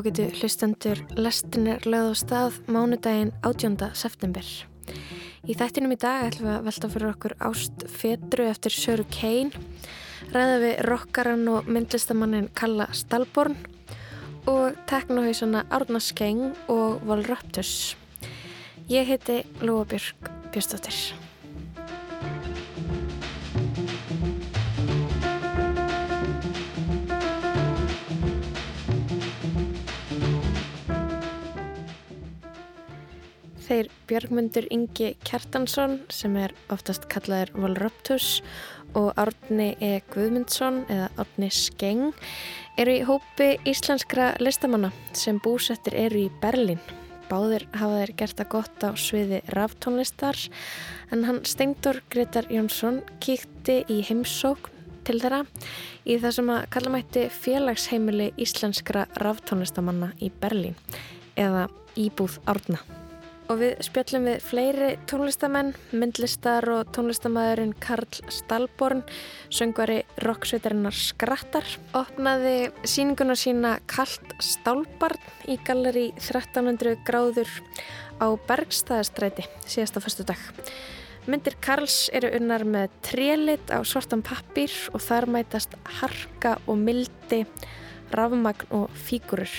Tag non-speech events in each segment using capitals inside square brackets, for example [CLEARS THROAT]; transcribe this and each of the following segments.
ágætu hlustendur lestin er lögð á stað mánudaginn 18. september. Í þættinum í dag ætlum við að velta fyrir okkur ást fetru eftir Söru Kein, ræða við rockaran og myndlistamannin Kalla Stalborn og teknohausana Árna Skeng og Volraptus. Ég heiti Lóa Björg Björnstóttir. Þeir Björgmundur Ingi Kjartansson sem er oftast kallaður Volraptus og Árni E. Guðmundsson eða Árni Skeng eru í hópi íslenskra listamanna sem búsettir eru í Berlín. Báðir hafa þeir gert það gott á sviði ráftónlistar en hann Stengtor Gretar Jónsson kíkti í heimsókn til þeirra í það sem að kalla mætti félagsheimili íslenskra ráftónlistamanna í Berlín eða Íbúð Árna. Og við spjöllum við fleiri tónlistamenn, myndlistar og tónlistamæðurinn Karl Stalborn, söngvari rocksveitarinnar Skrattar, opnaði síninguna sína Kallt Stálbarn í galleri 1300 gráður á Bergstæðastræti síðasta fyrstu dag. Myndir Karls eru unnar með trélit á svartan pappir og þar mætast harka og mildi, rafmagn og fígurur.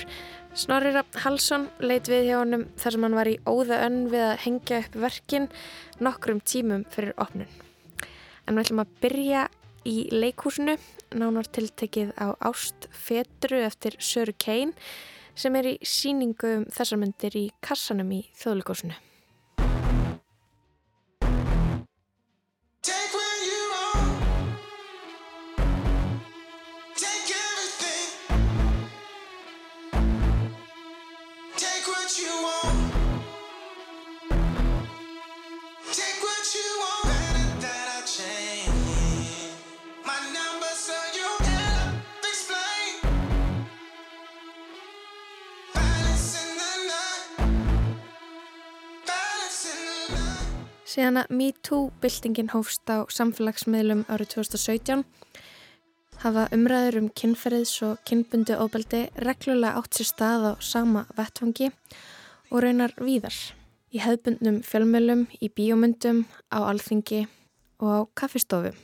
Snorri Rapp Halsson leit við hjá honum þar sem hann var í óða önn við að hengja upp verkin nokkrum tímum fyrir opnun. En við ætlum að byrja í leikhúsinu, nánar tiltekið á Ást Fetru eftir Söru Kein sem er í síningu um þessar myndir í kassanum í þjóðleikúsinu. Síðan að MeToo-byltingin hófst á samfélagsmiðlum árið 2017 hafa umræður um kynferðis og kynbundi ofbeldi reglulega átt sér stað á sama vettfangi og raunar víðar. Í hefðbundnum fjölmjölum, í bíómyndum, á alþingi og á kaffistofum.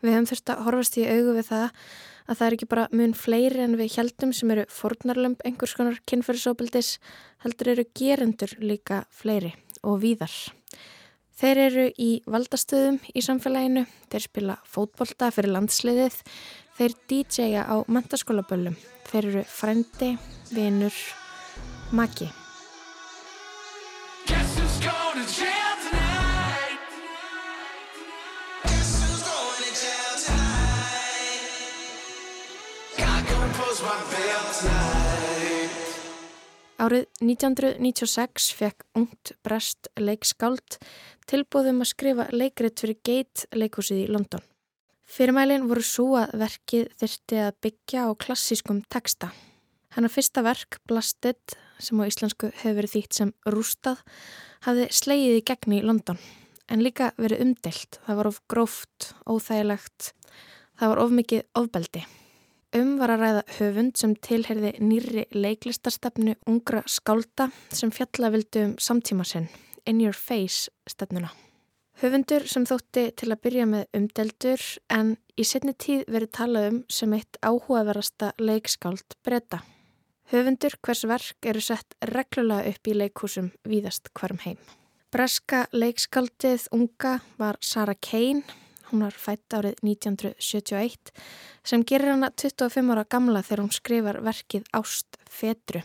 Við hefum þurft að horfast í augu við það að það er ekki bara mun fleiri en við heldum sem eru fornarlömp einhvers konar kynferðisofbeldis heldur eru gerendur líka fleiri og víðar. Þeir eru í valdastöðum í samfélaginu, þeir spila fótbolta fyrir landsliðið, þeir DJ-a á mentaskólaböllum, þeir eru frendi, vinur, maki. Árið 1996 fekk ungt brest leikskáld tilbúðum að skrifa leikrit fyrir Gate leikúsið í London. Fyrirmælinn voru svo að verkið þyrti að byggja á klassískum texta. Hanna fyrsta verk, Blasted, sem á íslensku hefur verið þýtt sem rústað, hafði slegið í gegni í London, en líka verið umdelt. Það var of gróft, óþægilegt, það var of mikið ofbeldi. Um var að ræða höfund sem tilherði nýri leiklistarstefnu ungra skálda sem fjalla vildu um samtíma sinn in your face stefnuna. Höfundur sem þótti til að byrja með umdeldur en í setni tíð verið talað um sem eitt áhugaverasta leikskáld breyta. Höfundur hvers verk eru sett reglulega upp í leikhúsum víðast hverjum heim. Breska leikskáldið unga var Sarah Kane, hún var fætt árið 1971, sem gerir hana 25 ára gamla þegar hún skrifar verkið Ást Fetru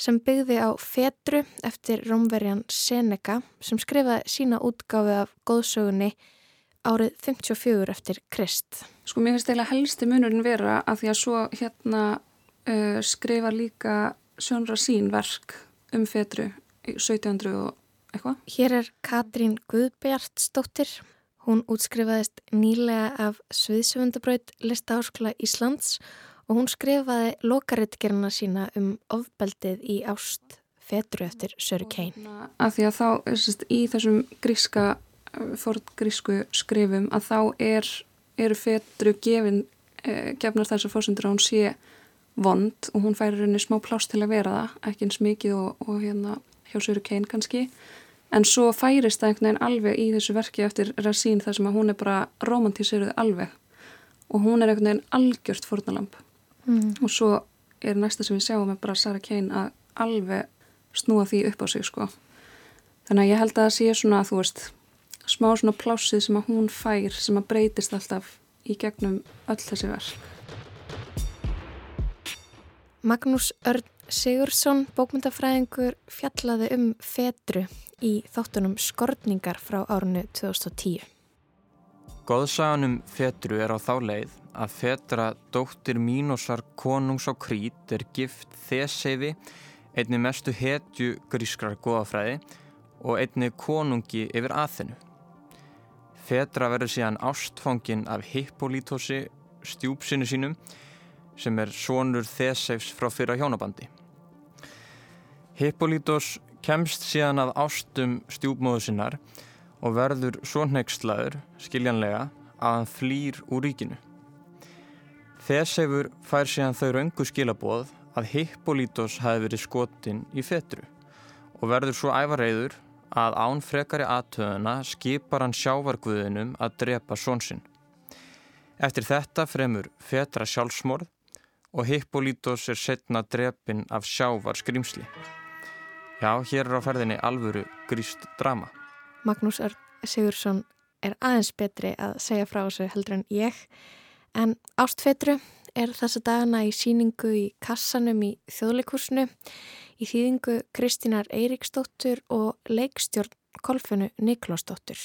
sem byggði á Fetru eftir rómverjan Seneca sem skrifaði sína útgáfi af góðsögunni árið 54 eftir Krist. Sko mér finnst eiginlega helsti munurinn vera að því að svo hérna uh, skrifa líka Sjónra sín verk um Fetru í 1700 og eitthvað. Hér er Katrín Guðbjartsdóttir. Hún útskrifaðist nýlega af Sviðsöfundabraut Lista Háskóla Íslands og hún skrifaði lokaritgerina sína um ofbeldið í ást fetru eftir Söru Kein. Að því að þá, sérst, í þessum gríska, eh, forngrísku skrifum að þá er, eru fetru gefin, eh, gefnar þess að fórsendur að hún sé vond og hún færi rauninni smá pláss til að vera það, ekki eins mikið og, og hérna hjá Söru Kein kannski en svo færist það einhvern veginn alveg í þessu verki eftir Rasín þar sem að hún er bara romantíseruð alveg. Og hún er einhvern veginn algjört fórnalamp mm. og svo er næsta sem við sjáum er bara Sara Kein að alveg snúa því upp á sig sko. Þannig að ég held að það sé svona að þú veist smá svona plásið sem að hún fær sem að breytist alltaf í gegnum öll þessi verk. Magnús Örn Sigursson, bókmyndafræðingur, fjallaði um fetru í þáttunum Skortningar frá árunnu 2010. Góðsaganum fetru er á þá leið að fetra dóttir Mínosar konungs á krít er gift Þeseifi, einni mestu hetju grískrar góðafræði og einni konungi yfir aðþennu. Fetra verður síðan ástfangin af Hippolítosi, stjúpsinu sínum, sem er sonur Theseifs frá fyrra hjónabandi. Hippolitos kemst síðan að ástum stjúpmóðu sinnar og verður svo nextlaður, skiljanlega, að hann flýr úr ríkinu. Theseifur fær síðan þau raungu skilaboð að Hippolitos hafi verið skotin í fetru og verður svo ævareiður að án frekari aðtöðuna skipar hann sjávarguðinum að drepa svonsinn. Eftir þetta fremur fetra sjálfsmorð og Hippolitos er setna drepin af sjávar skrimsli. Já, hér er á ferðinni alvöru gríst drama. Magnús Örn Sigursson er aðeins betri að segja frá þessu heldur en ég, en Ástfetru er þessa dagana í síningu í kassanum í þjóðleikursinu í þýðingu Kristínar Eiríksdóttur og leikstjórn Kolfunu Niklósdóttur.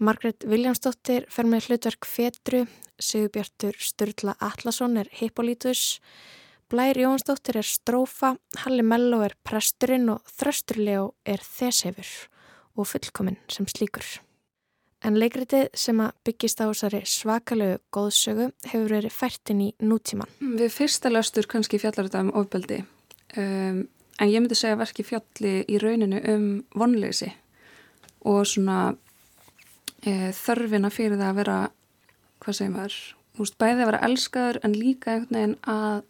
Margret Viljámsdóttir fer með hlutverk Fetru, Sigurbjartur Sturla Atlasson er Hippolitus, Blær Jónsdóttir er Strófa, Halli Mello er Presturinn og Þrösturljó er Þeshefur og fullkominn sem slíkur. En leikritið sem að byggist á þessari svakalögu góðsögu hefur verið færtin í nútíman. Við fyrsta löstur kannski fjallar þetta um ofbeldi, um, en ég myndi segja verki fjalli í rauninu um vonleysi og svona e, þörfina fyrir það að vera hvað segir maður, þú veist, bæði að vera elskaður en líka einhvern veginn að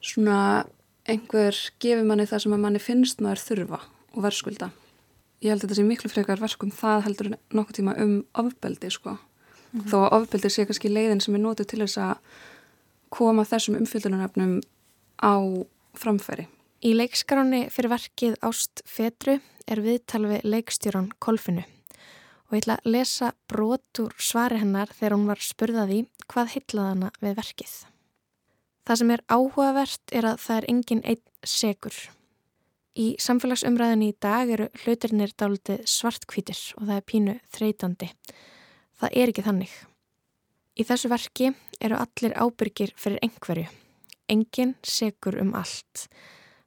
svona einhver gefur manni það sem að manni finnst maður þurfa og verðskulda ég held að þetta sé miklu frekar verkum það heldur nokkuð tíma um ofbeldi sko, mm -hmm. þó að ofbeldi sé kannski leiðin sem er nótið til þess að koma þessum umfyllunarnefnum á framfæri Í leikskráni fyrir verkið Ást Fetru er viðtal við leikstjóran Kolfinu og ég ætla að lesa brot úr svari hennar þegar hún var spurðaði hvað heitlaði hana við verkið. Það sem er áhugavert er að það er engin einn segur. Í samfélagsumræðinni í dag eru hlutirnir dálitið svartkvítir og það er pínu þreytandi. Það er ekki þannig. Í þessu verki eru allir ábyrgir fyrir einhverju. Engin segur um allt.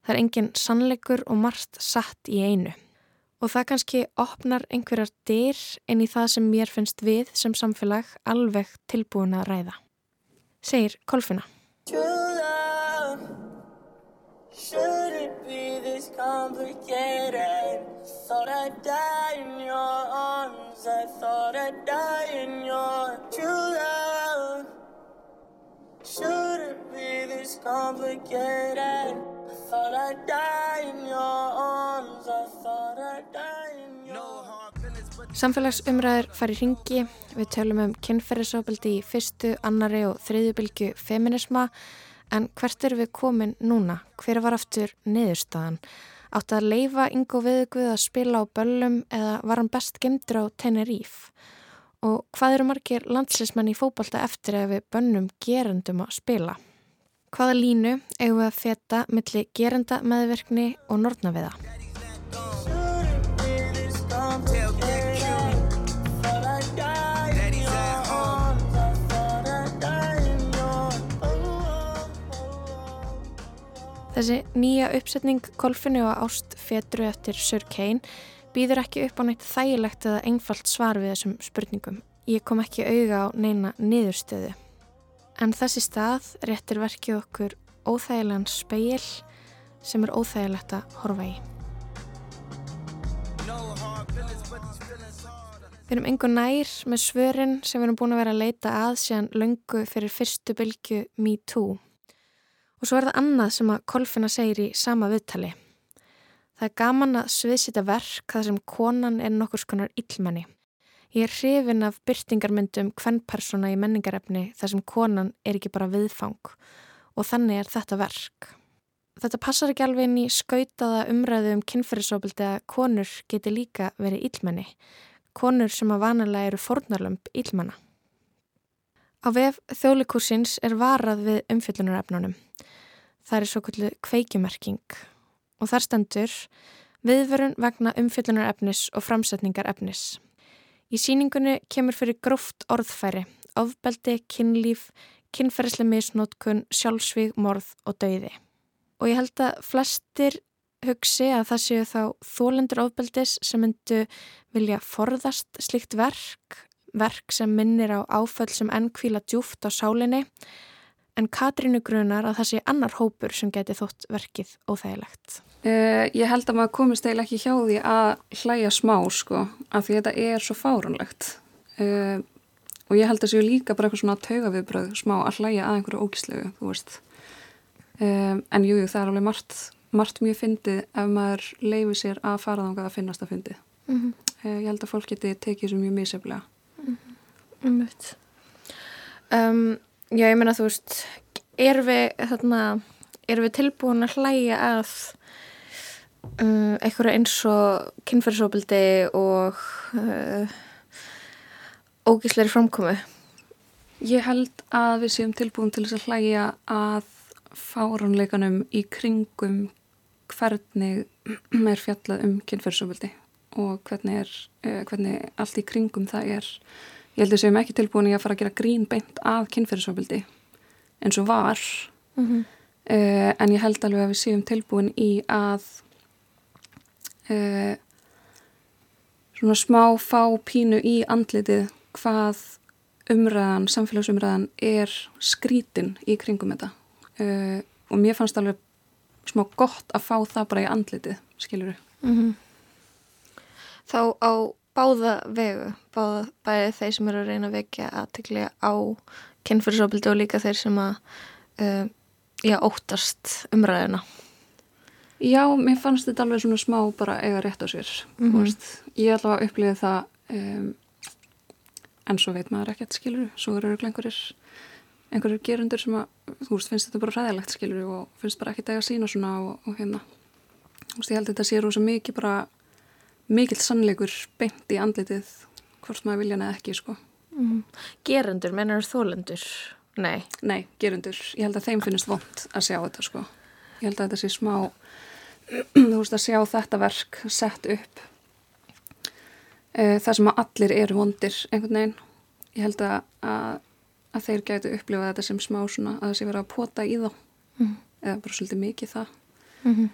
Það er engin sannleikur og margt satt í einu. Og það kannski opnar einhverjar dyr en í það sem mér finnst við sem samfélag alveg tilbúin að ræða. Segir Kolfina. Should it be this complicated? Thought I'd die in your arms I thought I'd die in your true love Should it be this complicated? I thought I'd die in your arms Samfélagsumræður fari hringi, við tölum um kynferðisofbildi í fyrstu, annari og þriðjubilgu feminisma en hvert er við komin núna? Hver var aftur niðurstaðan? Átti að leifa yngo viðguð að spila á böllum eða var hann best gemdur á Teneríf? Og hvað eru margir landslismenn í fókbalta eftir ef við bönnum gerendum að spila? Hvaða línu eigum við að feta millir gerenda meðverkni og nortnaviða? Þessi nýja uppsetning kolfinu og ást fetru eftir Kane býður ekki upp á neitt þægilegt eða einfalt svar við þessum spurningum. Ég kom ekki auga á neina niðurstöðu. En þessi stað réttir verkið okkur óþægilegan speil sem er óþægilegt að horfa í. Við erum engur nær með svörin sem við erum búin að vera að leita að síðan löngu fyrir fyrstu bylgu Me Too. Og svo er það annað sem að Kolfinna segir í sama viðtali. Það er gaman að sviðsita verk þar sem konan er nokkur skonar illmenni. Ég er hrifin af byrtingarmyndum hvernpersona í menningarefni þar sem konan er ekki bara viðfang og þannig er þetta verk. Þetta passar ekki alveg inn í skautaða umræðu um kynferðisofbildi að konur geti líka verið illmenni. Konur sem að vanalega eru fornarlömp illmenna. Á vef þjóðlikursins er varað við umfyllunarefnunum. Það er svo kvöldu kveikjumerking og þar stendur viðverun vegna umfyllunarefnis og framsetningarefnis. Í síningunni kemur fyrir gróft orðfæri, ofbeldi, kynlíf, kynferðislega misnótkun, sjálfsvíg, morð og dauði. Og ég held að flestir hugsi að það séu þá þólendur ofbeldis sem myndu vilja forðast slikt verk, verk sem minnir á áföll sem enn kvíla djúft á sálinni, en Katrínu grunar að það sé annar hópur sem geti þótt verkið óþægilegt. Uh, ég held að maður komist eiginlega ekki hjá því að hlæja smá sko, af því þetta er svo fárunlegt. Uh, og ég held að séu líka bara eitthvað svona taugaviðbröð smá að hlæja að einhverju ógíslegu, þú veist. Um, en jújú, jú, það er alveg margt, margt mjög fyndið ef maður leifi sér að fara þángað að finnast að fyndið. Mm -hmm. ég held að fólk geti tekið þessu mjög míseflega. Mm -hmm. um, já, ég menna þú veist, erum við, þarna, erum við tilbúin að hlæja að uh, einhverju eins og kynferðsóbildi og uh, ógísleiri framkomu? Ég held að við séum tilbúin til þess að hlæja að fáranleikanum í kringum hvernig er fjallað um kynferðsóbildi og hvernig, er, uh, hvernig allt í kringum það er. Ég held að við séum ekki tilbúin í að fara að gera grín beint af kynferðsóbildi eins og var mm -hmm. uh, en ég held alveg að við séum tilbúin í að uh, svona smá fá pínu í andlitið hvað umræðan, samfélagsumræðan er skrítin í kringum þetta uh, og mér fannst alveg smá gott að fá það bara í andlitið, skiljuru. Mm -hmm. Þá á báða vegu, báða bæði þeir sem eru að reyna að vekja aðteglega á kynfyrirsofbildi og líka þeir sem að uh, já, óttast umræðina. Já, mér fannst þetta alveg svona smá bara eiga rétt á sér. Mm -hmm. Ég er allavega upplifa það um, en svo veit maður ekkert skilur svo eru einhverjir einhverjir gerundur sem að, þú veist, finnst þetta bara ræðilegt skilur og finnst bara ekkert eiga sína svona og, og hérna, þú veist, ég held þetta sé rosa mikið bara mikill sannleikur beint í andlitið hvort maður vilja neða ekki, sko mm. Gerundur, mennar þólendur? Nei. Nei, gerundur ég held að þeim finnst vond að sjá þetta, sko ég held að þetta sé smá [CLEARS THROAT] þú veist, að sjá þetta verk sett upp uh, þar sem að allir eru vondir einhvern veginn. Ég held að, að, að þeir gætu upplifa þetta sem smá svona að það sé vera að pota í þá mm. eða bara svolítið mikið það mm -hmm.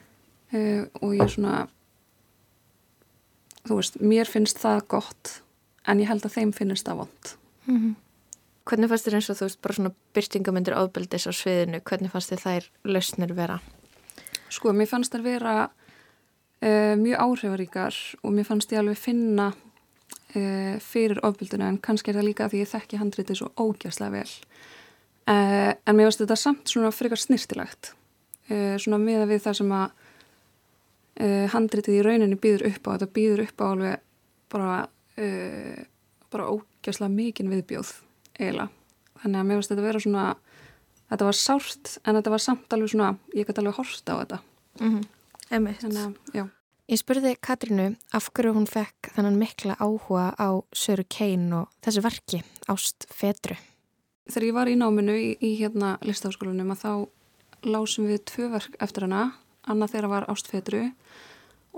uh, og ég er svona þú veist, mér finnst það gott en ég held að þeim finnst það vond. Mm -hmm. Hvernig fannst þér eins og þú veist bara svona byrtingamindir ábyldis á sviðinu, hvernig fannst þér þær lausnir vera? Sko, mér fannst þær vera uh, mjög áhrifaríkar og mér fannst ég alveg finna uh, fyrir ofbilduna en kannski er það líka því ég þekki handritið svo ógjastlega vel uh, en mér finnst þetta samt svona frekar snirtilegt svona miða við það sem að handritið í rauninni býður upp á þetta býður upp á alveg bara bara ógjastlega mikinn viðbjóð eiginlega þannig að mér finnst þetta vera svona þetta var sárt en þetta var samt alveg svona ég gæti alveg horsta á þetta mm -hmm. Þannig að, já Ég spurði Katrínu af hverju hún fekk þannan mikla áhuga á Söru Kein og þessu verki, Ást Fedru. Þegar ég var í náminu í, í hérna listáskólunum að þá lásum við tvö verk eftir hana, annað þeirra var Ást Fedru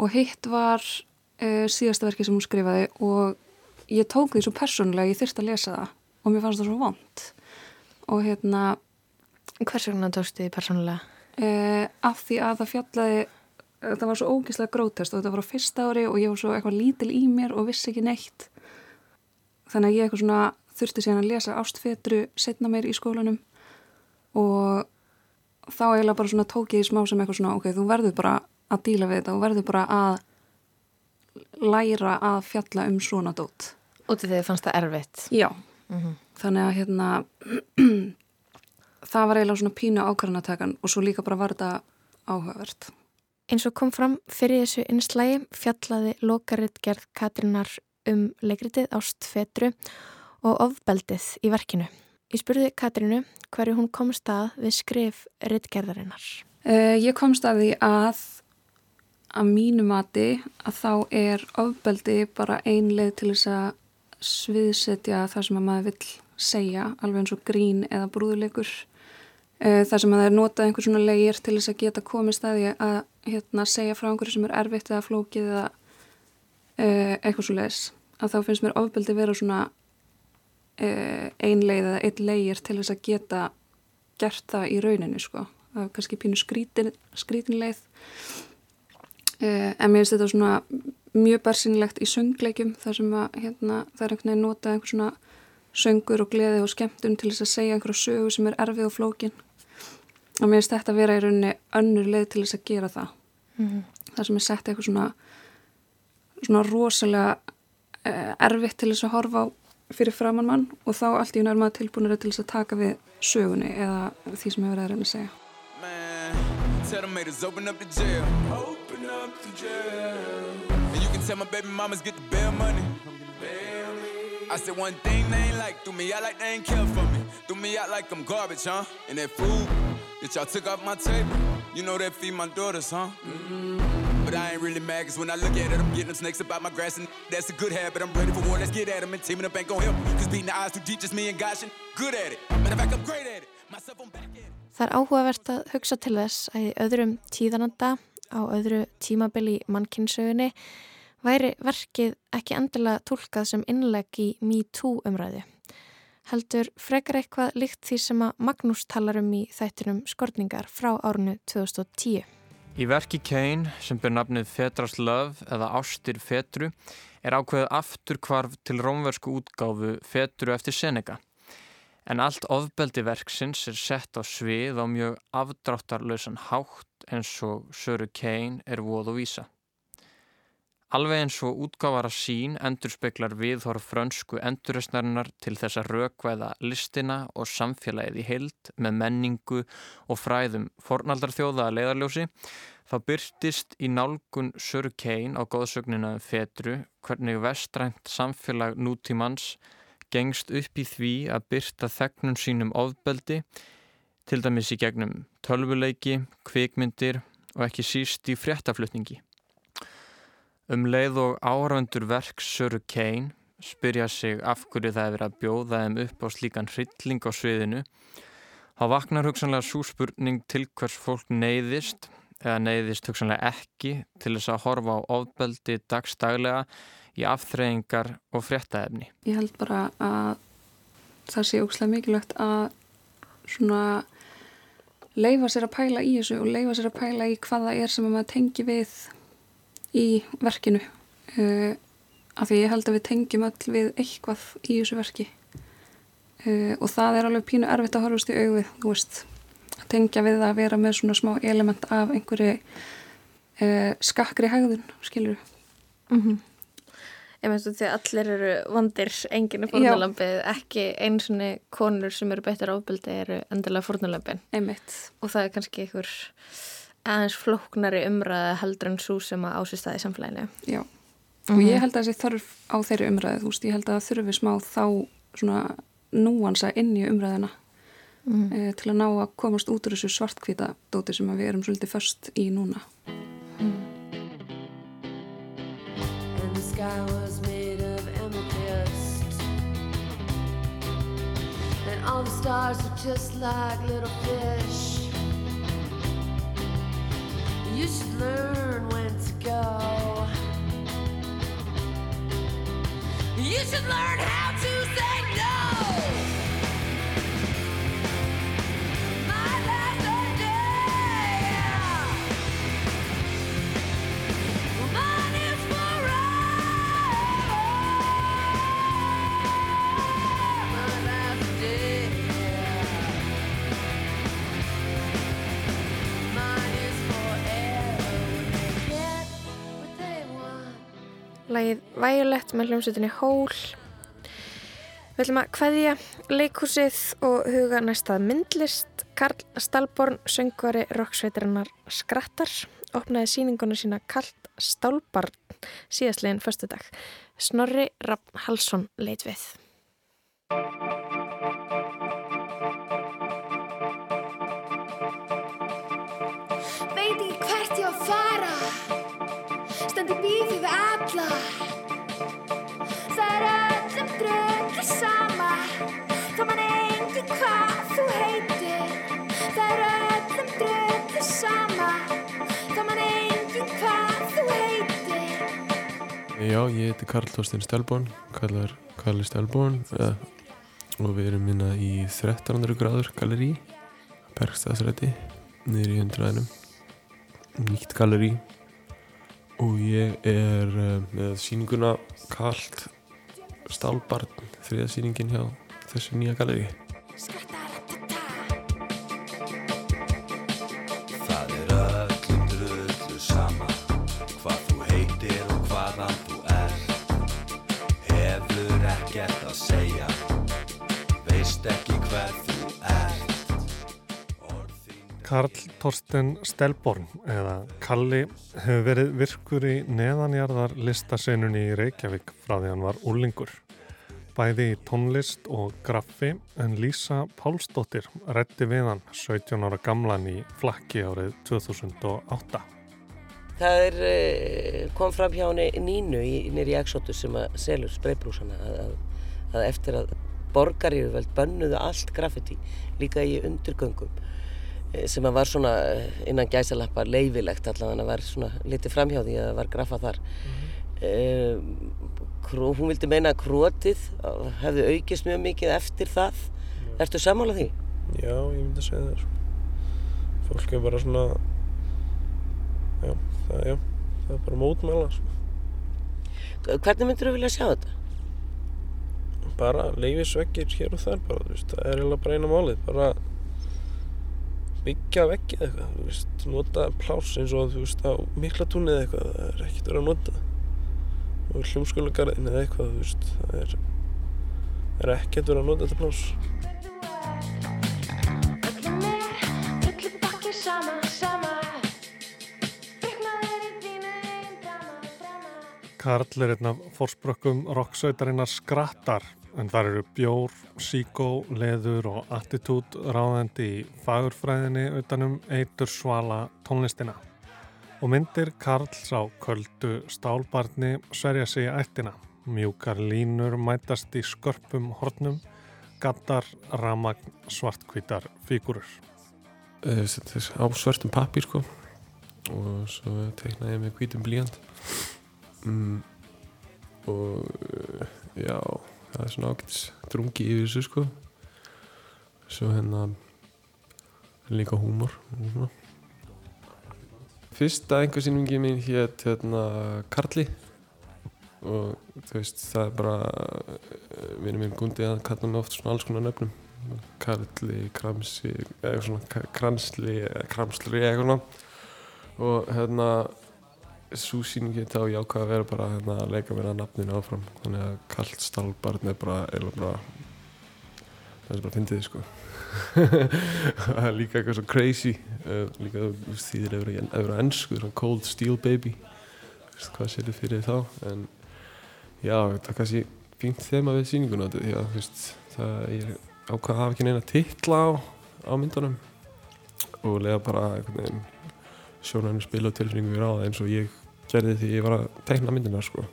og hitt var uh, síðasta verki sem hún skrifaði og ég tók því svo persónulega, ég þurfti að lesa það og mér fannst það svo vond. Og hérna... Hvers vegna tókstu því persónulega? Uh, af því að það fjallaði það var svo ógíslega grótest og þetta var á fyrsta ári og ég var svo eitthvað lítil í mér og vissi ekki neitt þannig að ég eitthvað svona þurfti síðan að lesa ástfetru setna mér í skólanum og þá eiginlega bara svona tók ég í smá sem eitthvað svona ok, þú verður bara að díla við þetta og verður bara að læra að fjalla um svona dót Útið þegar fannst það erfitt Já, mm -hmm. þannig að hérna [CLEARS THROAT] það var eiginlega svona pínu ákvarðanatakan og svo líka bara var þetta áhugavert. Eins og kom fram fyrir þessu einslægi fjallaði lokaritt gerð Katrínar um leikritið Ást Fetru og ofbeldið í verkinu. Ég spurði Katrínu hverju hún komst að við skrif rittgerðarinnar. Uh, ég komst að því að að mínu mati að þá er ofbeldi bara ein leið til þess að sviðsetja það sem að maður vill segja, alveg eins og grín eða brúðuleikur. Uh, það sem að það er notað einhvers svona leigir til þess að geta komið staði að hérna, segja frá einhverju sem er erfitt eða flókið eða uh, eitthvað svo leiðis. Að þá finnst mér ofbeldi vera svona uh, ein leið eða eitt leigir til þess að geta gert það í rauninu sko. Það er kannski pínu skrítin, skrítin leið. En mér finnst þetta svona mjög bersinlegt í söngleikum þar sem að hérna, það er einhvern veginn notað einhver svona söngur og gleði og skemmtun til þess að segja einhverju sögu sem er erfið og flókin og mér finnst þetta að vera í rauninni önnur leið til þess að gera það mm -hmm. það sem er sett eitthvað svona svona rosalega eh, erfitt til þess að horfa á fyrir framann mann og þá allt í nærmaða tilbúinir til þess að taka við sögunni eða því sem ég verið að reyna að segja I said one thing they ain't like threw me out like they ain't care for me Threw me out like I'm garbage, huh? And that food that y'all took off my table, you know that feed my daughters, huh? Mm-hmm. But I ain't really mad, cause when I look at it, I'm getting them snakes about my grass, and that's a good habit. I'm ready for war, let's get at them, and teaming up ain't gon' help. Cause beating the eyes too deep, just me and Goshen, good at it. Matter of fact, I'm great at it. Myself, I'm back at it. Það er áhugavert að hugsa til þess að í öðrum tíðananda á öðru tímabili mannkynnsögunni væri verkið ekki endilega tólkað sem innleg í MeToo umræðu heldur frekar eitthvað líkt því sem að Magnús talar um í þættinum skortningar frá árunu 2010. Í verki Kane sem ber nafnið Fetras Love eða Ástir Fetru er ákveðið aftur kvarf til rómversku útgáfu Fetru eftir Seneca. En allt ofbeldi verksins er sett á svið á mjög afdráttarlausan hátt eins og Söru Kane er voð og vísa. Alveg eins og útgáfara sín endur speklar viðhorf frönsku enduristnarinnar til þess að rökvæða listina og samfélagið í heild með menningu og fræðum fornaldarþjóða að leiðarljósi, þá byrtist í nálgun Sör Kein á góðsögnina um fetru hvernig vestrænt samfélag nútímans gengst upp í því að byrta þegnum sínum ofbeldi, til dæmis í gegnum tölvuleiki, kvikmyndir og ekki síst í fréttaflutningi. Um leið og áhraundur verks Söru Kein spyrja sig af hverju það hefur að bjóða þeim upp á slíkan hrylling á sviðinu þá vaknar hugsanlega svo spurning til hvers fólk neyðist eða neyðist hugsanlega ekki til þess að horfa á ofbeldi dagstaglega í afþreyingar og fréttaefni. Ég held bara að það sé ógslæð mikilvægt að svona leifa sér að pæla í þessu og leifa sér að pæla í hvaða er sem maður tengi við í verkinu uh, af því ég held að við tengjum öll við eitthvað í þessu verki. Uh, og það er alveg pínu erfitt að horfast í auðvið, þú veist að tengja við að vera með svona smá element af einhverju uh, skakri hegðun, skilur mm -hmm. Ég meðst þú því að allir eru vandir enginu fórnulambið, ekki eins og konur sem eru betur ábyldi eru endilega fórnulambin og það er kannski einhver aðeins flóknari umræða heldur en svo sem að ásist það í samfélaginu. Já, og mm -hmm. ég held að þessi þörf á þeirri umræðu, þú veist, ég held að það þurfi smá þá svona núansa inn í umræðina mm -hmm. e, til að ná að komast út úr þessu svartkvita dóti sem við erum svolítið först í núna. Mm. And the sky was made of amethyst And all the stars were just like little fish You should learn when to go. You should learn how Lægið Vægulegt með hljómsutinni Hól. Við ætlum að hvaðja leikhúsið og huga næstað myndlist. Karl Stalborn, söngvari roksveitarinnar Skrattar, opnaði síninguna sína kallt Stálbarn síðastleginn förstu dag. Snorri Rapp Halsson leit við. Alla. Það er öllum dröllu sama Það man engin hvað þú heitir. Það er öllum dröllu sama Það man engin hvað þú heitir. Já, ég heiti Karl Þorstein Stelborn, kallar Kalli Stelborn ja, og við erum minna í 13. gráður gallerí, Bergstaðsræti, niður í hundraðinum, nýtt gallerí og ég er uh, með síninguna Kallt Stálbarn, þriða síningin hjá þessu nýja gallerí. Karl Torsten Stelborn eða Kalli hefur verið virkur í neðanjarðar listaseinunni í Reykjavík frá því hann var úlingur. Bæði í tónlist og graffi en Lísa Pálsdóttir rætti við hann 17 ára gamlan í flakki árið 2008. Það er, eh, kom fram hjá henni Nínu í, nýri Exodus sem að selur spreybrúsana að, að, eftir að borgaríðuveld bönnuðu allt graffiti líka í undirgöngum sem að var svona eh, innan gæsalappa leifilegt allavega var svona litið framhjá því að það var graffa þar mm hún vildi meina að krótið hefði aukist mjög mikið eftir það Ertu sammála því? Já, ég myndi að segja það. sko. Fólk er bara svona, já, það, já, það er bara mótmæla. Sko. Hvernig myndir þú vilja sjá þetta? Bara leifisveggir hér og þar bara, það er eiginlega bara eina málið, bara byggja veggið eitthvað, þú veist, nota pláss eins og þú veist á mikla túnið eitthvað, það er ekkert verið að nota. Og hljómskólagarðin eða eitthvað, þú veist, það er, er ekkert verið að nota þetta pláss. Karl er einn af fórsprökkum rocksveitarinnar skrattar en þar eru bjór, síkó, leður og attitút ráðandi í fagurfræðinni utanum eitur svala tónlistina. Og myndir Karls á köldu stálbarni sverja sig í ættina. Mjúkar línur mætast í skörpum hornum, gattar, ramagn, svartkvítar fígurur. Eh, þetta er á svörtum pappír sko og svo teiknaði ég með hvítum blíjand mm, og eh, já, það er svona ágætis drungi yfir þessu sko. Svo hérna líka húmor fyrsta einhversinnungi mín hétt hérna Karli. Og þú veist það er bara vinur minn Gundi að kalla hann oft svona alls konar nöfnum. Karli, Kramsi eða svona K- Kransli eða Kramsli eða eitthvað og hérna svo sýningi þá ég ákvað að vera bara hérna, að leika mér að nafninu áfram. Þannig að kallt stálbarn er bara, eiginlega bara það er bara fyndið sko. [LAUGHS] Það er líka eitthvað svo crazy uh, líka þú veist, að vera, að vera ennsku svona cold steel baby. Veist, hvað sér þið fyrir þá? En já, það er kannski fínt þema við sýninguna því að þú veist, það er ákvað að hafa ekki neina titla á, á myndunum. Og lega bara veginn sjónarinn spila og tilfinningu við ráða eins og ég gerði því ég var að teikna myndina sko.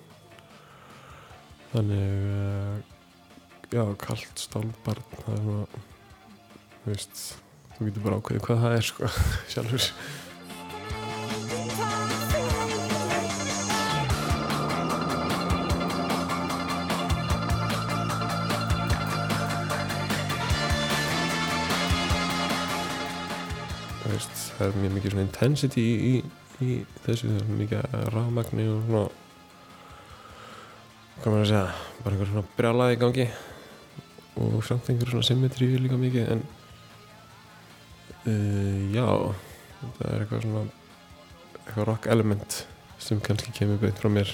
Þannig uh, já, kallt stálbarn það er svona þú veist, þú getur bara ákveðið hvað það er sko [LAUGHS] sjálfur það er mjög mikið svona intensity í, í, í þessu, það er mikið rafmagni og svona hvað maður að segja, bara einhver svona brjálaði gangi og samt einhver svona symmetri líka mikið en uh, já það er eitthvað svona eitthvað rock element sem kannski kemur beint frá mér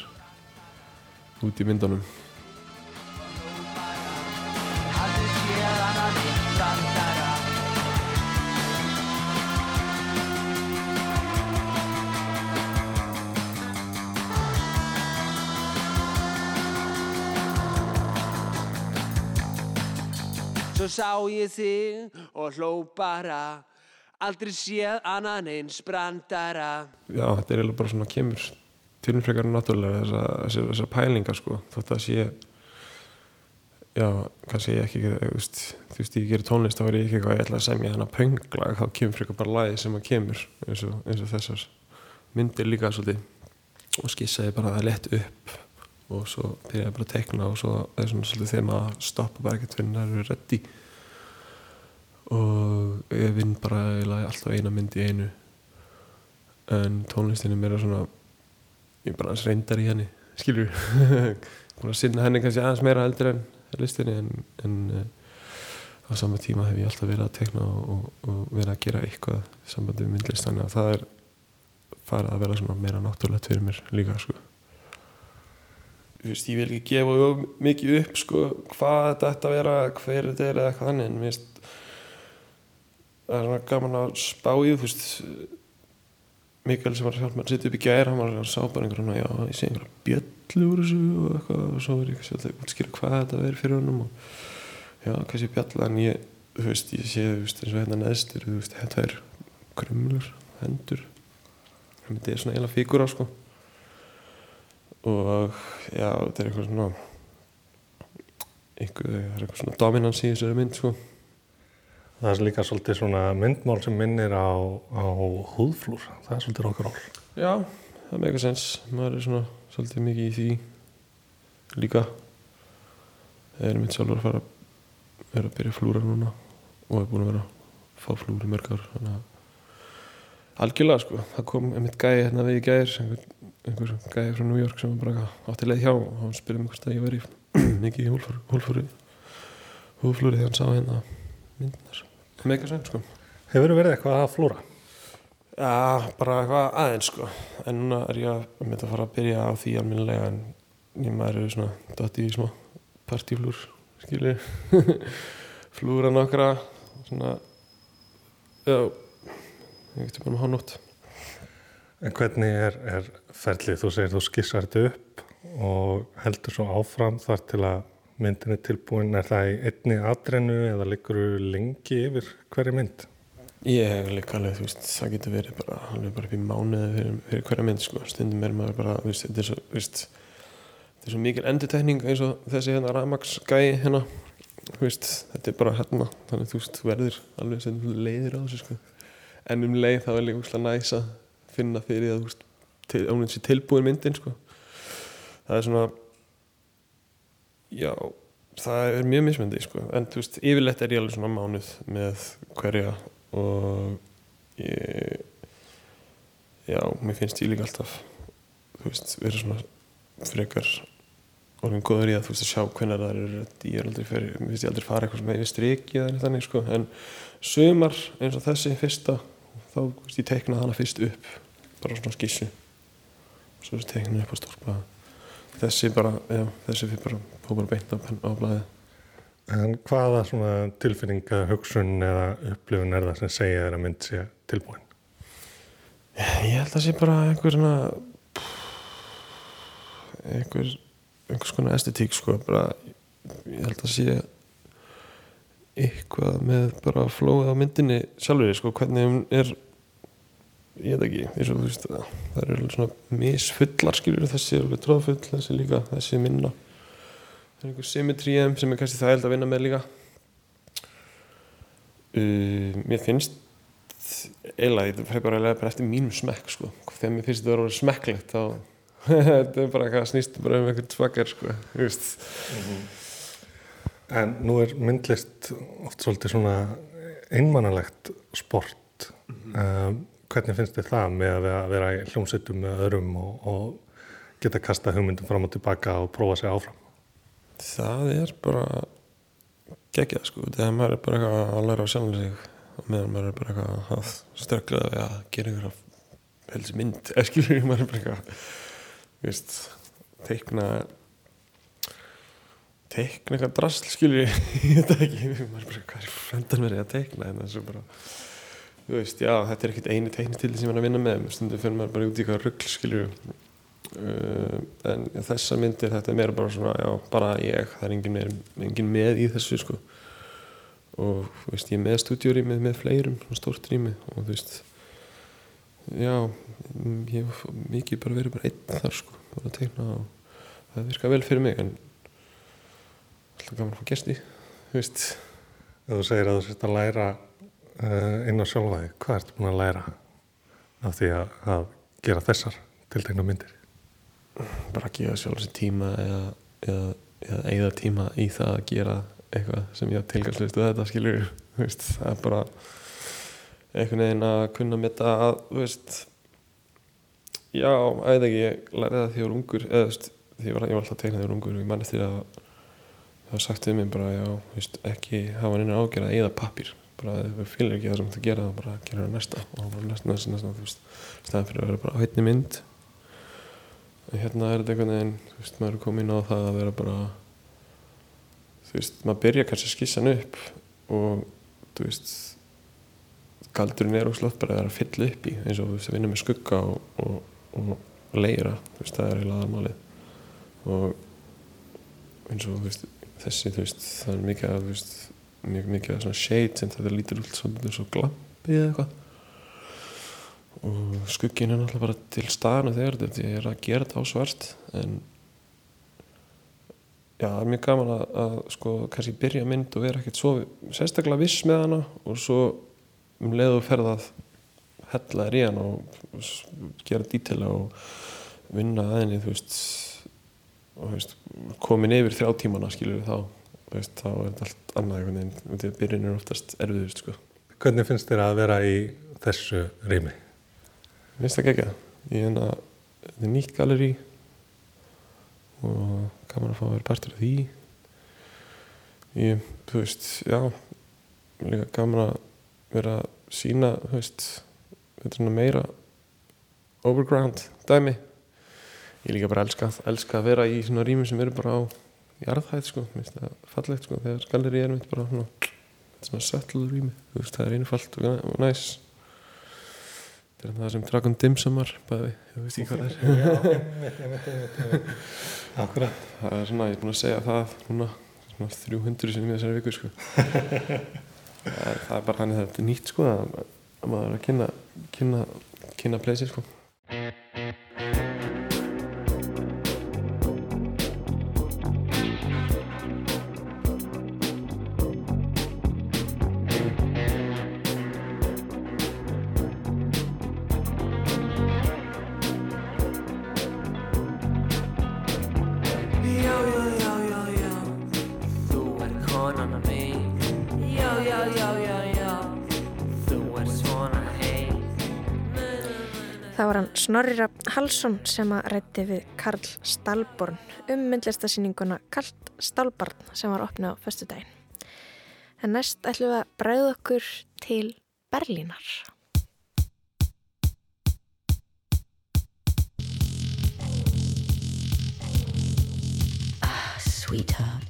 út í myndunum Svo sá ég þig og hló bara. Aldrei séð annan eins brandara. Já, þetta er eiginlega bara svona kemur tilfrekar náttúrulega þessar þessa, pælingar sko, þótt að sé já, kannski ég ekki veist, þú veist, ég gerir tónlist þá er ég ekki eitthvað, ég ætla að semja þennan pönglag þá kemur frekar bara lagi sem að kemur eins og, eins og þessar myndir líka svolítið. Og skissaði bara það lett upp og svo byrjaði bara að tekna og svo er svona svolítið þeim að stoppa bara ekkert fyrir það eru reddi og ég vinn bara alltaf eina mynd í einu. En tónlistin er meira svona ég bara aðeins reyndar í henni skilur [LAUGHS] að sinna henni kannski aðeins meira heldur en listinni en, en uh, á sama tíma hef ég alltaf verið að tekna og, og, verið að gera eitthvað í sambandi við myndlist þannig að það er farið að vera svona meira náttúrulegt fyrir mér líka sko veist, ég vil ekki gefa mikið upp sko, hvað þetta ætti að vera, hver þetta er eða eitthvað þannig en mér finnst það er svona gaman að spá í þú veist Mikael sem var að mér að setja upp í gæri hann var að sá bara einhverjum já, ég sé einhverja bjöllu úr þessu og eitthvað og svo er ég alltaf að útskýra hvað þetta verður fyrir honum og já, kannski bjalla en ég, þú veist, ég sé þú veist eins og hérna neðstur, þú veist, þetta er krumlur, hendur. Þetta er svona eiginlega fígura sko og já, þetta er eitthvað svona einhver, það er eitthvað svona dominans í þessari mynd sko Það er líka svolítið svona myndmál sem minnir á, á húðflúr. Það er svolítið ál. Já, það er mega sens. Maður er svona svolítið mikið í því líka. Það er mitt sjálfur að fara að vera að byrja að flúra núna og er búin að vera að fá flúri mörg ár. Þannig að algjörlega sko, það kom einmitt gæði hérna við í gæðir, einhver, einhver gæði frá New York sem var bara átti leið hjá og hann spurði mig hvort að ég væri [CLEARS THROAT] mikið í húðflúri, húðflúri þegar hann sá hérna myndinar. Mega sens sko. Hefur verið eitthvað að flúra? Já, bara eitthvað aðeins sko en núna er ég að mynda að fara að byrja á því alminlega en ég maður eru svona dotti í smá partíflúr skilji [LAUGHS] flúra nokkra svona já ég veit bara með hánótt En hvernig er, er ferlið? Þú segir þú skissar þetta upp og heldur svo áfram þar til að myndin er tilbúin, er það í einni atrennu eða liggur þú lengi yfir hverju mynd? Ég hef líka alveg, þú veist, það getur verið bara alveg bara upp í mánuði fyrir, fyrir hverja mynd sko, stundum er maður bara, þú veist, þetta er svo, þú veist þetta er svo mikil endutekning eins og þessi hérna Ramax gæi hérna þú veist, þetta er bara hérna þannig þú veist, verður alveg sem leiðir á þessu sko, en um leið þá er líka úrslega næs að finna fyrir að til, ánveg sér tilbúin myndin sko. Það er svona já, það er mjög mismyndi sko. en þú veist, yfirleitt er ég alveg svona mánuð með hverja og ég já, mér finnst ég líka alltaf þú veist, vera svona frekar orðin góður í að þú veist að sjá hvernig það eru ég er aldrei fyrir, mér finnst ég aldrei fara eitthvað sem hefur strikið eða þannig sko. En sömar eins og þessi fyrsta þá, veist, ég teiknaði hana fyrst upp bara svona skissu. Og svo teiknaði upp á stórpa þessi bara, já, þessi fyrir bara fór bara beint á, á blæði En hvaða svona tilfinninga, hugsun eða upplifun er það sem segja að mynd sé tilbúin? Ég held að það sé bara einhver svona einhver einhvers konar estetík sko. Bara, ég held að sé eitthvað með bara flóð á myndinni sjálfur sko, hvernig hún er ég veit ekki, eins og þú veist það eru alveg svona misfullar skilur þessi er alveg tróðfull, þessi líka, þessi minna. Það er einhver symmetrí sem er kannski það held að vinna með líka. Uh, mér finnst eiginlega, þetta fyrir bara eiginlega eftir mínum smekk sko, þegar mér finnst þetta að vera smekklegt þá [LAUGHS] þetta er bara eitthvað snýst bara um einhvern svakar sko, þú veist. Mm -hmm. En nú er myndlist oft svolítið svona einmannalegt sport. Mm -hmm. um, hvernig finnst þið það með að vera hljómsveitum með öðrum og, og geta kasta hugmyndum fram og tilbaka og prófa sig áfram? Það er bara geggjað sko, þegar maður er bara eitthvað að læra á sjálfum sig og meðan maður er bara eitthvað að stökla við að gera einhverja helst mynd, eða [LAUGHS] skilur maður er bara eitthvað veist, teikna teikna eitthvað drasl skilur ég, [LAUGHS] ég veit ekki. Maður er bara hvað er fremdan verið að teikna en er bara veist, já, þetta er ekkert eini teiknistildi sem maður er að vinna með. Stundum fyrir maður bara út í eitthvað ruggl skilur uh, en já, þessa myndir þetta er meira bara svona já, bara ég, það er engin með, engin með í þessu sko. Og veist, ég er með stúdíurýmið með fleirum, stórt rými og þú veist já, ég hef mikið bara verið bara einn þar sko, bara að tegna og það virka vel fyrir mig en alltaf gaman að fá gesti þú veist, þú segir að þú sért að læra inn á sjálfæði, hvað ertu búin að læra af því að, að gera þessar tiltegna myndir? bara að gefa sjálf þessi tíma eða, eða, eða eigða tíma í það að gera eitthvað sem ég tilgangslist við þetta skilur veist, það er bara einhvern veginn að kunna metta að þú veist já, að veit ekki, ég lærði það því ég var ungur eða þú veist, því ég var, alltaf að tegna því ég var ungur og ég mann eftir að það var sagt við mig bara, já, þú veist, ekki hafa neina ágjörð að eigða pappír bara ef þú fylgir ekki það sem þú gera þá bara gera það næsta. Og bara næsta, næsta, næsta, þú veist staðan fyrir að vera bara á heitni mynd. En hérna er þetta einhvern veginn þú veist, maður er komin á það að vera bara þú veist, maður byrja kannski að skissa hann upp og þú veist galdurinn er óslott bara að fylla upp í eins og þú veist, að vinna með skugga og, og, og leira, þú veist, það er eiginlega aðmálið og eins og þú veist, þessi, þú veist það er mikið að, þú veist mjög mikið svona shade sem þetta lítur út svona svo glampi eða eitthvað. Og skuggin er náttúrulega bara til staðan þegar þetta er að gera þetta á svart en já, það er mjög gaman að, að sko kannski byrja mynd og vera ekkert svo sérstaklega viss með hana og svo um leiðu ferðað hella þér í hana og, og gera dítela og vinna að henni þú veist og þú veist, komin yfir þrjá tímana skilur við þá veist, þá er þetta allt annað einhvern veginn, því að byrjun er oftast erfiður sko. Hvernig finnst þér að vera í þessu rými? Mér finnst það gegja. Ég er að, þetta er nýtt galeri og gaman að fá að vera partur af því. Ég, þú veist, já, líka gaman að vera að sína, þú veist, þetta er meira overground dæmi. Ég líka bara elska, elska að vera í svona rými sem eru bara á jarðhæð, sko. Mér finnst það fallegt, sko, þegar galeri er mitt bara svona, svona settlur rými, þú veist, það er einfalt og, næs. Þetta er það sem Dragon Dimsumar bæði, ég veist ekki hvað það er. Akkurat. Það er svona, ég er búin að segja það núna, svona 300 sinni í þessari viku, sko. [LAUGHS] það, er, bara þannig að þetta er nýtt, sko, að, að maður er að kynna, kynna, kynna pleysið, sko. Það var hann Snorri Rafn Halsson sem að rætti við Karl Stalborn um myndlistasýninguna Kalt Stalbarn sem var opnið á föstu daginn. En næst ætlum við að bræða okkur til Berlínar. sweetheart.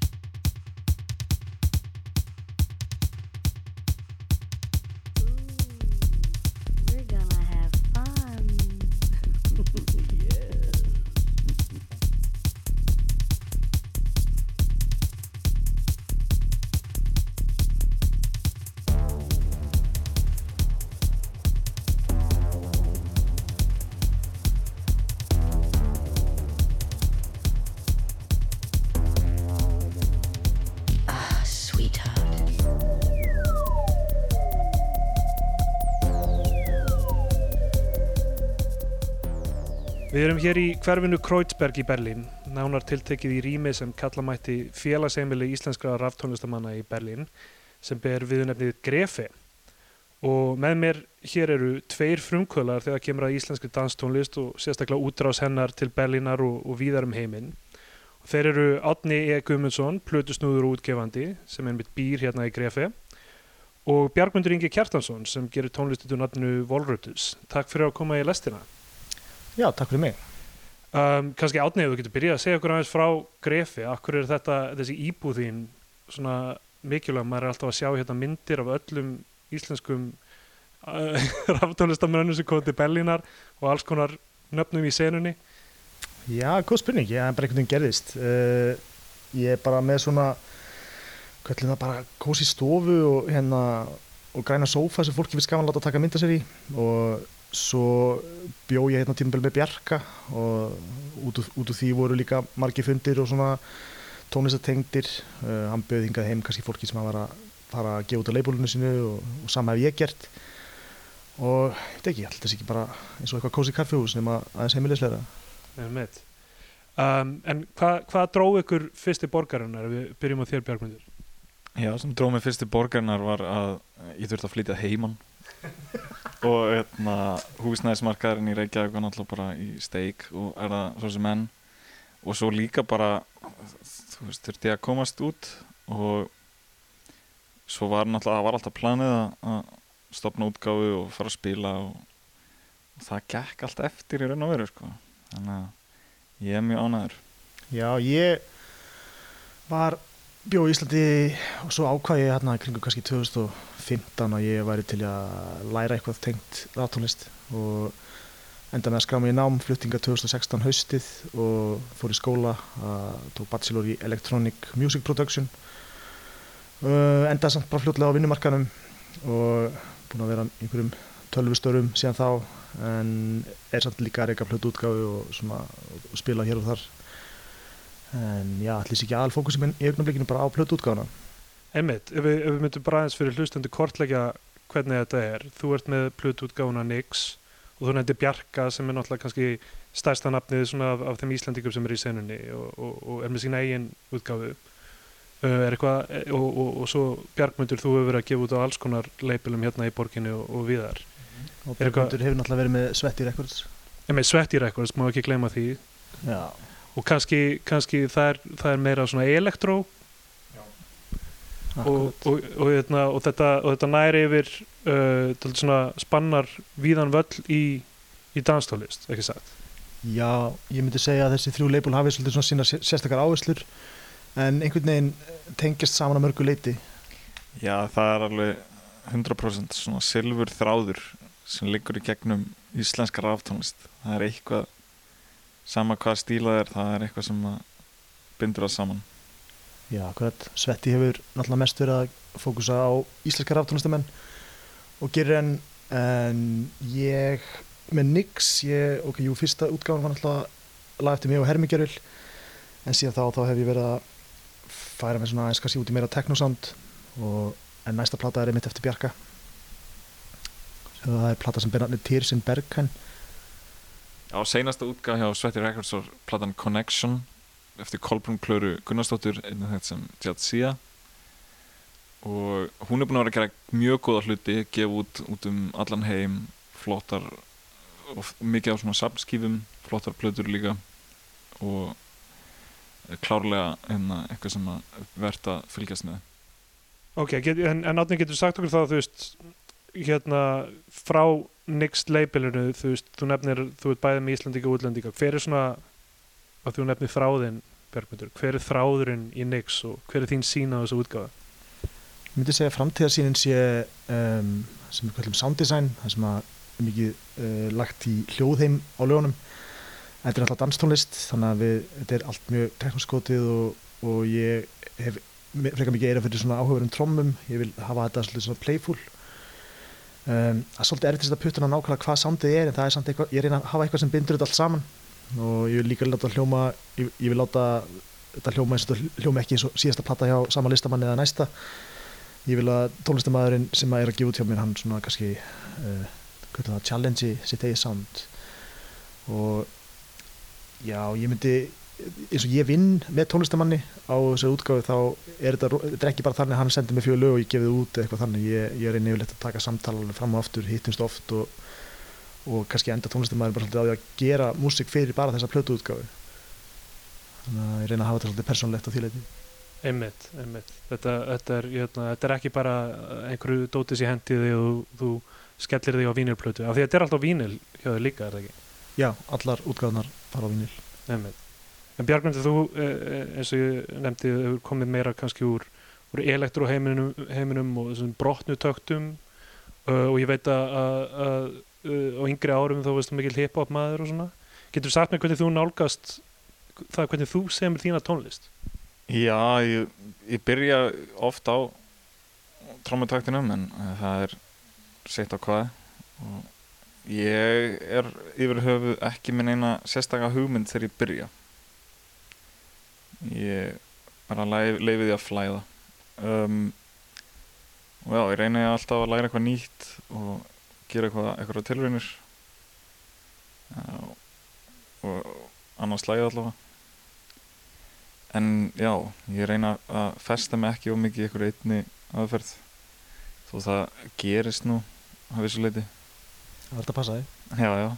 Við erum hér í hverfinu Kreuzberg í Berlín, nánar tiltekið í rými sem kallamætti félagseimili íslenskra raftónlistamanna í Berlín sem ber viðunefnið Grefe. Og með mér hér eru tveir frumkvölar þegar kemur að íslenski danstónlist og sérstaklega útrás hennar til Berlínar og, og víðar um heiminn. Og þeir eru Átni E. Guðmundsson, plötusnúður og útgefandi sem er mitt býr hérna í Grefe og Bjargmundur Ingi Kjartansson sem gerir tónlistutu nafnu Volrutus. Takk fyrir að koma í lestina. Já, takk fyrir mig. Um, kannski átnið, þú getur byrjað að segja okkur aðeins frá Grefi, akkur er þetta þessi íbúðín svona mikilvæg, maður er alltaf að sjá hérna myndir af öllum íslenskum uh, [LAUGHS] raftónlistamönnum sem komið til Berlínar og alls konar nöfnum í senunni Já, góð spurning, ég er bara einhvern veginn gerðist. Uh, ég er bara með svona köllum það bara kósi stofu og hérna og græna sófa sem fólki finnst gaman að láta taka mynda sér í og svo bjó ég hérna tímabil með Bjarka og út úr, út úr því voru líka margi fundir og svona tónlistatengdir uh, hann bauð hingað heim kannski fólki sem að var að fara að gefa út á leifbólunu sinu og, og sama hef ég gert. Og ég veit ekki, alltaf ekki bara eins og eitthvað kósi kaffihús nema aðeins heimilisleira Einmitt. Um, en hvað hva dróð ykkur fyrsti borgarinnar? Ef við byrjum á þér Björgmundur? Já, sem dróð mig fyrst í borgarnar var að ég þurfti að flytja heimann [LAUGHS] og hérna, húsnæðismarkaðurinn í Reykjavík var náttúrulega bara í steik og er það svo sem enn og svo líka bara þú veist, þurfti að komast út og svo var náttúrulega, það var alltaf planið að, stopna útgáfu og fara að spila og, og það gekk allt eftir í raun og veru sko. þannig að ég er mjög ánæður Já, ég var bjó í Íslandi og svo ákvað ég hérna kringu kannski 2015 að ég væri til að læra eitthvað tengt rátónlist og enda með að skrá mig í nám fluttinga 2016 haustið og fór í skóla að tók bachelor í Electronic Music Production. Uh, enda samt bara fljótlega á vinnumarkanum og búin að vera einhverjum tölvustörum síðan þá en er samt líka að reyka fljótu útgáfi og, og spila hér og þar en já, allir sér ekki aðal fókusi minn í augnablikinu bara á plötu útgáðuna Einmitt, ef við, ef við myndum bara aðeins fyrir hlustandi kortleggja hvernig þetta er. Þú ert með plötu útgáðuna Nix og þú nefndir Bjarka sem er náttúrulega kannski stærsta nafnið svona af, af þeim Íslandingum sem er í senunni og, og, og er með sína eigin útgáfu. Uh, er eitthvað og, og svo Bjarkmundur þú hefur verið að gefa út á alls konar leipilum hérna í borginni og viðar og Bjarkmundur hefur náttúrulega verið með Svetti Records. Með Svetti Records, má ekki gleyma því. Já og kannski, kannski það, er, það er meira svona elektró og, og, og, hérna, og þetta, þetta næri yfir uh, svona spannar víðan völl í, í danstólist, ekki sagt? Já, ég myndi segja að þessi þrjú leipul hafi svolítið svona sína sérstakar áherslur en einhvern veginn tengist saman að mörgu leiti Já, það er alveg 100% svona silfur þráður sem liggur í gegnum íslenska ráftónlist það er eitthvað sama hvað stílað er, það er eitthvað sem bindur það saman. Já, akkurat, Svetti hefur náttúrulega mest verið að fókusa á íslenska ráftónlistamenn og gerir enn en ég með Nix, ég, ok, jú, fyrsta útgáðan var náttúrulega lag eftir mig og Hermi Gerul en síðan þá, þá hef ég verið að færa mig svona eins kannski út í meira teknosound og en næsta plata er einmitt eftir Bjarka. Það er plata sem ber nafnið Tirsin Berghain Já, seinasta útgáð hjá Sweaty Records var platan Connection eftir Kolbrún Klöru Gunnarsdóttur einnig þetta sem Jad Sia. Og hún er búin að vera að gera mjög góða hluti, gefa út út um allan heim, flottar og mikið á svona samskífum flottar plötur líka. Og klárlega hérna, eitthvað sem að verðt að fylgjast með. Ok, get, en, en átning getur sagt okkur þá þú veist hérna frá Nix labelinu, þú veist, þú nefnir þú veit bæðið með Íslandíka og útlendíka hver er svona, að þú nefnir þráðinn Björgmundur, hver er þráðurinn í Nix og hver er þín sína á þessu útgáða? Ég myndi segja að framtíðarsýnin sé um, sem við kallum sound design það sem að mikið uh, lagt í hljóðheim á lögunum. Þetta er alltaf danstónlist þannig að við, þetta er allt mjög teknoskotið og, og ég hef frekar mikið eira fyrir svona áhugaverum trommum. Ég vil hafa þetta svolítið svona playful um, það er svolítið erfitt að puttuna nákvæmlega hvað soundið er en það er samt eitthvað, ég reyna að hafa eitthvað sem bindur þetta allt saman. Og ég vil líka láta hljóma ég, ég vil láta þetta hljóma eins og þetta hljóma ekki eins og síðasta platta hjá sama listamann eða næsta. Ég vil að tónlistamæðurinn sem að er að gefa út hjá mér hann svona kannski uh, það, challenge sitt eigi sound. Og já, ég myndi eins og ég vinn með tónlistamanni á þessu útgáðu þá er þetta, þetta er ekki bara þannig að hann sendir mig fjögur lög og ég gefið út eitthvað þannig, ég, ég er einnig yfirleitt að taka samtala fram og aftur, hittumst oft og, og kannski enda tónlistamæður bara svolítið á því að gera músik fyrir bara þessa plötu útgáðu þannig að ég reyna að hafa þetta svolítið persónlegt á þýleiti Einmitt, einmitt. Þetta, þetta, er, jötna, þetta er ekki bara einhverju dótis í hendiði og þú, skellir þig á vínilplötu af því að þetta er alltaf vínil hjá þig líka, er það ekki? Já, allar útgáðunar fara á vínil Einmitt. En Bjargmundur, þú eins og ég nefndi hefur komið meira kannski úr, úr elektróheiminum heiminum og þessum brotnutöktum uh, og ég veit að, að, að á yngri árum þá veist þú mikil hip-hop maður og svona. Getur þú sagt mér hvernig þú nálgast það hvernig þú semur þína tónlist? Já, ég, ég byrja oft á trommutaktinum en eh, það er seitt á hvaði og ég er yfir höfuð ekki minn eina sérstaka hugmynd þegar ég byrja ég bara leifi því að flæða. Um, og já, ég reyni alltaf að læra eitthvað nýtt og gera eitthvað, eitthvað tilraunir. Já, og annars slæði allavega. En já, ég reyna að festa mig ekki of mikið í einhverju einni aðferð þó það gerist nú að vissu leiti Það verður að passa þig Já, já.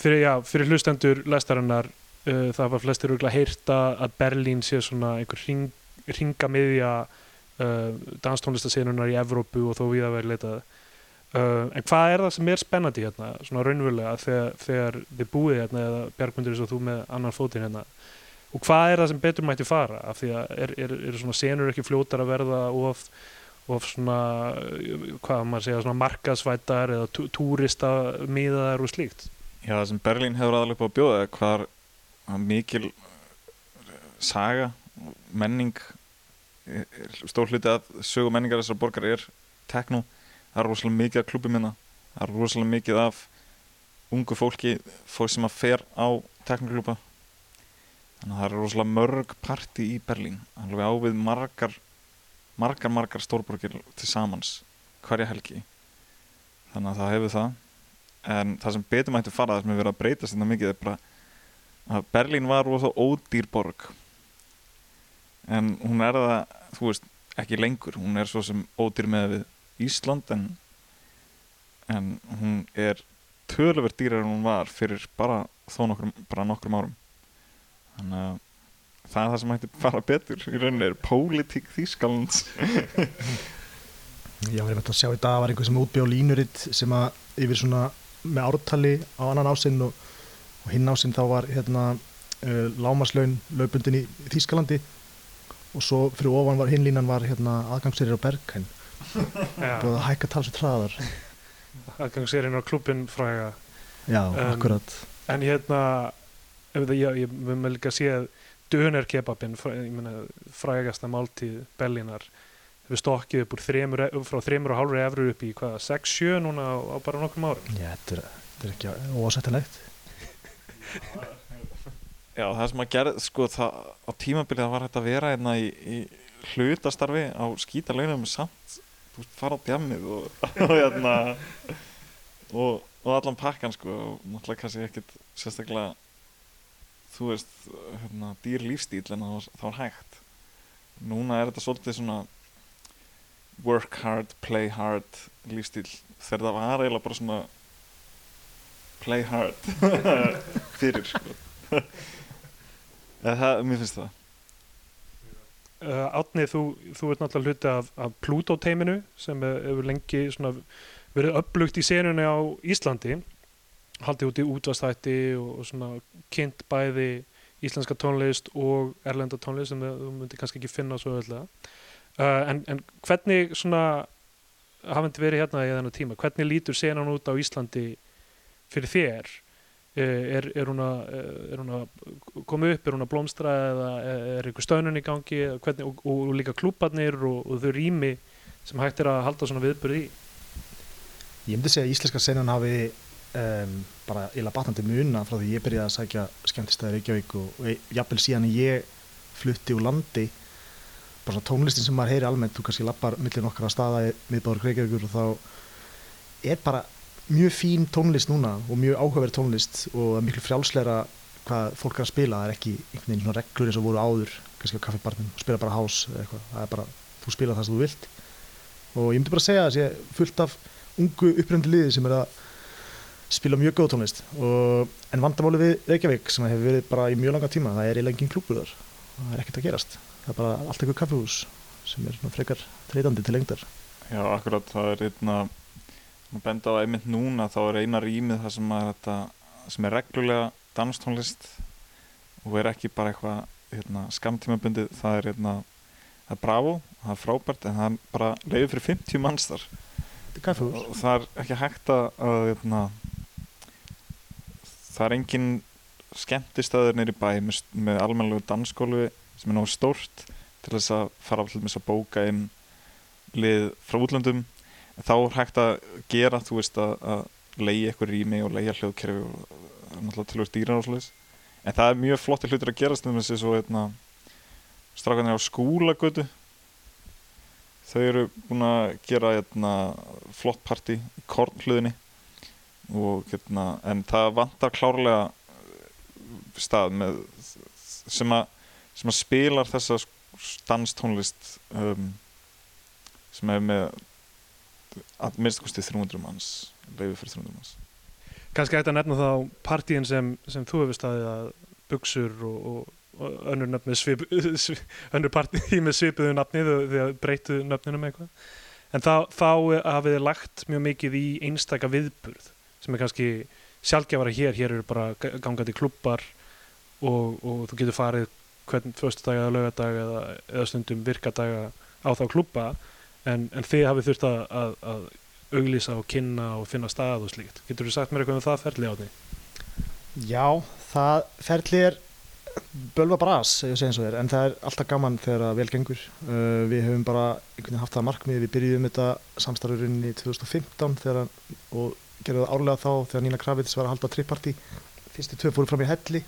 Fyrir, já, fyrir hlustendur lestarinnar uh, það var flestir örgulega heyrta að Berlín sé svona einhver ring, ringamiðja uh, danstónlistasenunar í Evrópu og þó við að vera leitað. Uh, en hvað er það sem er spennandi hérna, svona raunverulega þegar, þegar þið búið hérna eða Bjargmundur eins og þú með annan fótinn hérna? Og hvað er það sem betur mætti fara? Af því að er, er, er svona senur ekki fljótar að verða of, of svona hvað maður segja svona markasvætar eða tú, túrista miðaðar og slíkt? Já, það sem Berlín hefur aðalega á að bjóða hvar mikil saga, menning er stór hluti að sögu menningar þessar borgar er tekno, það er rosalega mikið af klubbi minna, það er rosalega mikið af ungu fólki, fólk sem að fer á teknoklúpa þannig að það er rosalega mörg parti í Berlín, alveg á við margar margar, margar stórborgir til samans hverja helgi. Þannig að það hefur það. En það sem betur mætti fara það sem er verið að breytast þetta mikið er bara að Berlín var rosa ódýr borg. En hún er það þú veist, ekki lengur. Hún er svo sem ódýr með við Ísland en, en hún er töluvert dýrar en hún var fyrir bara þó nokkrum, bara nokkrum árum. Þannig að það er það sem mætti fara betur. Í rauninni er pólitík Þýskalands. [LAUGHS] Já, ég veit að sjá í dag var einhver sem útbjóð línuritt sem að yfir svona með ártali á annan ásinn og, og hinn ásinn þá var hérna uh, lámaslaun lögbundin í Þýskalandi. Og svo fyrir ofan var hinn línan var hérna aðgangsýrir á Berghain. [LAUGHS] Búið að hækka talsveit hraðar. Aðgangsserinn á klubbin fræga Já, akkurat. en hérna ég vil líka sé að döner kebabin, fræ, ég meina frægasta máltíð Berlínar hefur stokkið upp þremur, e- frá þremur og hálfur efru upp í hvað, 6-7 núna á, á bara nokkrum árum? Já, þetta er, þetta er ekki ósættilegt Já, það sem að gera, sko, það, á tímabilið það var hægt að vera hérna í, í hlutastarfi á skýta launum samt, þú veist, fara á djamið og, [LAUGHS] og hérna og, og allan pakkan, sko og náttúrulega kannski ekkit sérstaklega þú veist, hérna dýr lífstíl en það var, það var hægt. Núna er þetta svolítið svona work hard, play hard lífstíl, þegar það var eiginlega bara svona play hard. [LAUGHS] Fyrir, sko. Það, mér finnst það. Uh, Átni, þú, þú ert náttúrulega hluti af, af Pluto-teiminu sem eh, hefur lengi svona verið upplugt í senunni á Íslandi. Haldið út í útvastætti og, og svona kynnt bæði íslenska tónlist og erlenda tónlist sem þú myndir kannski ekki finna svo öll uh, en, en hvernig svona hafandi verið hérna í þennan tíma hvernig lítur senan út á Íslandi fyrir þér Eh, er, er, hún að, eh, er hún að koma upp, er hún að blómstra eða er einhver stöðnun í gangi hvernig, og, og, og líka klúbarnir og, og þau rými sem hægt er að halda svona viðbörð í? Ég myndi segja að íslenska senan hafi um, bara illa batnandi muna frá því ég byrjaði að sækja skemmtistæði Reykjavík og, jafnvel síðan ég flutti úr landi bara svona tónlistin sem maður heyri almennt þú kannski lappar millir nokkara staða í miðbáður Reykjavíkur og þá er bara mjög fín tónlist núna og mjög áhugaverð tónlist og miklu frjálsleira hvað fólk er að spila það er ekki einhvern veginn reglur eins og voru áður kannski á kaffibarnum, spila bara hás eða eitthvað. Það er bara, þú spila það sem þú vilt. Og ég myndi bara segja að það sé fullt af ungu uppröndi liði sem er að spila mjög góð tónlist. Og, en vandamáli við Reykjavík sem hefur verið bara í mjög langa tíma það er eiginlega engin klúpur þar. Það er ekkert að gerast. Það er bara allt eitthvað kaffihús sem er frekar treytandi til lengdar. Já, akkurat, það er einna að benda á einmitt núna þá er eina rýmið það sem er þetta sem er reglulega danstónlist og er ekki bara eitthvað hérna, skamtímabundið, það er hérna, það er bravo, það er frábært en það er bara leiður fyrir 50 manns þar. Og það er ekki hægt að, hérna, það er engin skemmtistöður neyri bæ með, með almennlegu dansskólu sem er nógu stórt til þess að fara til þess að bóka inn lið frá útlöndum þá er hægt að gera þú veist að, að leiði eitthvað rými og leiða hljóðkerfi og náttúrulega tilvægt dýrar og svoleiðis. En það er mjög flotti hlutir að gerast um þessi svo hérna strákanir á skúlagötu. Þau eru búin að gera hérna, flott party í kornhluðinni og hérna en það vantar klárlega stað með sem að, sem að spilar þessa danstónlist um, sem er með að minnst kosti 300 manns leiði fyrir 300 manns. Kannski hægt að nefna þá partíin sem, sem þú hefur staðið að buksur og, og, og önnur nöfni svip, [LAUGHS] svip, önnur partíi [LAUGHS] með svipuðu nafnið því að breytu nöfninum eitthvað. En þá, þá hafið þið lagt mjög mikið í einstaka viðburð sem er kannski sjálfgefara hér. Hér eru bara gangandi klubbar og, og þú getur farið hvern fyrstu dag eða lögadag eða, eða stundum virkadaga á þá klubba en, en þið hafið þurft að, að, að auglýsa og kynna og finna stað og slíkt. Getur þú sagt mér eitthvað um það ferli á því? Já, það ferli er bölva bras, ég segja eins og þér, en það er alltaf gaman þegar það vel gengur. Uh, við hefum bara einhvern veginn haft það markmið, við byrjuðum þetta samstarfurinn í 2015 þegar, og gerðum það árlega þá þegar Nína Kravits var að halda tripparti. Fyrstu tvö fórum fram í helli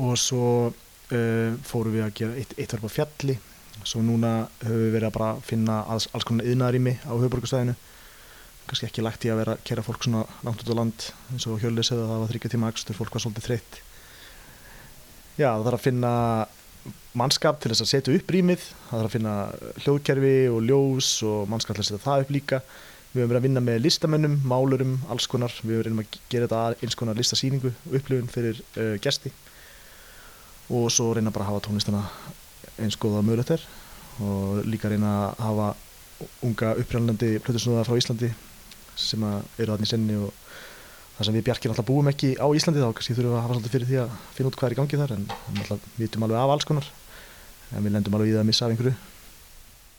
og svo uh, fórum við að gera eitt, eitt verð á fjalli. Svo núna höfum við verið að bara finna alls, alls konar yðnaðarými á höfuborgastæðinu kannski ekki lagt í að vera að kera fólk svona langt út á land eins og Hjöli segði að það var þryggja tíma akstur, fólk var svolítið þreytt. Já, það þarf að finna mannskap til þess að setja upp rýmið það þarf að finna hljóðkerfi og ljós og mannskap til að setja það upp líka. Við höfum verið að vinna með listamönnum, málurum alls konar, við höfum verið að gera þetta eins konar listasýningu upplifun fyrir uh, gesti. Og svo reyna bara að hafa tónlistana eins góða mögulegt er og líka reyna að hafa unga upprænlandi plötusnúða frá Íslandi sem eru aðeins í senni og það sem við bjarkir alltaf búum ekki á Íslandi þá kannski þurfum við að hafa svolítið fyrir því að finna út hvað er í gangi þar en við vitum alveg af alls konar en við lendum alveg í það að missa af einhverju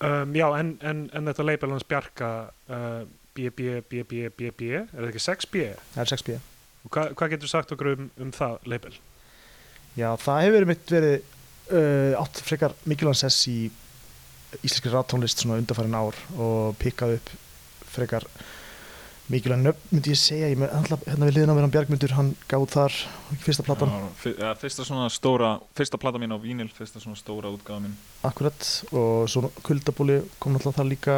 um, Já, en, en, en þetta leipel hans Bjarka uh, BB, BB, BB er þetta ekki 6B? Það er 6B Og hva, hvað getur sagt okkur um, um það leipel? Já, það hefur mitt verið uh, átt frekar mikilvægans sess í íslenski rattónlist svona undarfærin ár og pikkað upp frekar mikilvæg nöfn myndi ég segja. Ég með alltaf hérna við liðin á verðan Bjargmundur hann gáð þar fyrsta platan. Já, ja, fyrsta svona stóra, fyrsta plata mín á vínil fyrsta svona stóra útgáða mín. Akkurat og svo kuldabúli kom alltaf það líka.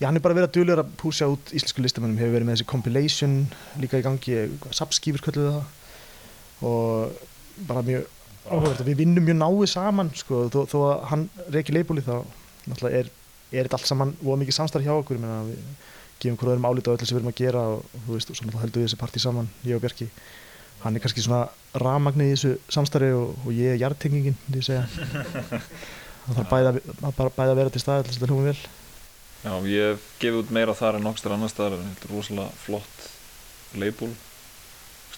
Já, hann er bara verið að dölur að púsja út íslensku listamennum hefur verið með þessi compilation líka í gangi, sapskýfur kölluðu það. Og bara mjög áhugavert að við vinnum mjög náið saman sko, þó, þó að hann reykir leifbúli þá er, er þetta allt saman og mikið samstarf hjá okkur. Menna, við gefum hverju öðrum álita á öllu sem við erum að gera og þú veist, og svo heldum við þessi partí saman ég og Bjarki, hann er kannski svona ramagnið í þessu samstarfi og, og ég er hjartengingin, því að segja. [LAUGHS] Það þarf bæði að, bæði að vera til staði til þess að hljóma vel. Já, ég hef gefið út meira þar en nokkst annar staðar. Þetta er rosalega flott leifbúl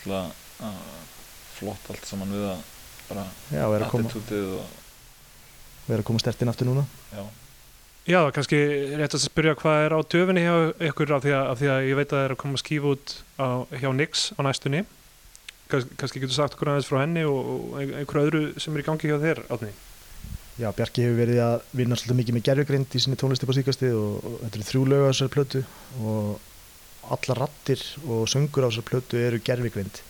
rosalega uh, flott allt saman við að bara Já, vera að koma attitútið og vera að koma stertinn aftur núna? Já. Já, kannski rétt að spyrja hvað er á döfinni hjá ykkur af því að, af því að ég veit að það er að koma að skífa út á, hjá Nix á næstunni. Kans, kannski getur sagt okkur aðeins frá henni og, og einhverju öðru sem er í gangi hjá þér átni Já, Bjarki hefur verið að vinna svolítið mikið með gerfugrind í sinni tónlisti på síkastið og, og þetta eru þrjú lög á þessari plötu og alla rattir og söngur á þessari plötu eru gerfugrind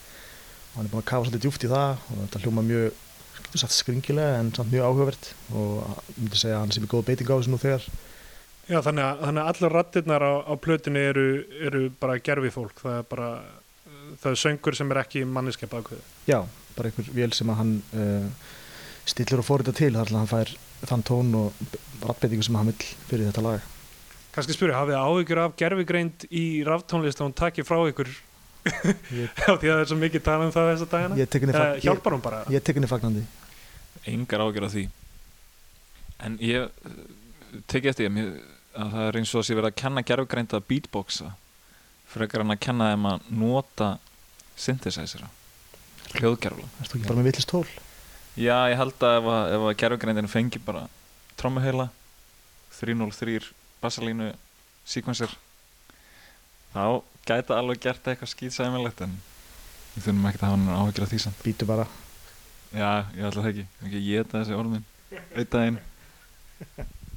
hann er búin að kafa svolítið djúft í það og þetta hljóma mjög skringilega en samt mjög áhugavert og ég myndi segja að hann sé með góð beiting á þessu nú þegar. Já, þannig að, þannig að allar rattirnar á, á plötunni eru, eru bara gerfi fólk. Það er bara, það er söngur sem er ekki manneskap ákveðu Já, bara einhver vél sem að hann uh, stillir og fórita til þar til að hann fær þann tón og rattbeitingu sem hann vil fyrir þetta lag. Kanski spyrja, hafið áhyggjur af gerfigreind í raftónlist og hún takir frá ykkur því að það er svo mikið tala um það þessa dagina ég fag- Hjálpar hún bara? Ég, ég tek henni fagnandi engar ágjör af því en ég eh, tekið eftir ég að það er eins og að sé verið að kenna gerfugreinda að beatboxa frekar hann að kenna þeim að nota synthesizera hljóðgerfla Erstu ekki bara með villist tól? Já, ég held að ef að, ef að gerfugreindin fengi bara trommuheila 303 bassalínu sequencer þá gæti alveg gert eitthvað skýtsæmilegt en við þurfum ekki að hafa hann áhyggjur af því samt. Býtu bara. Já, ég ætla það ekki, ekki ég geta þessi orðin einn daginn.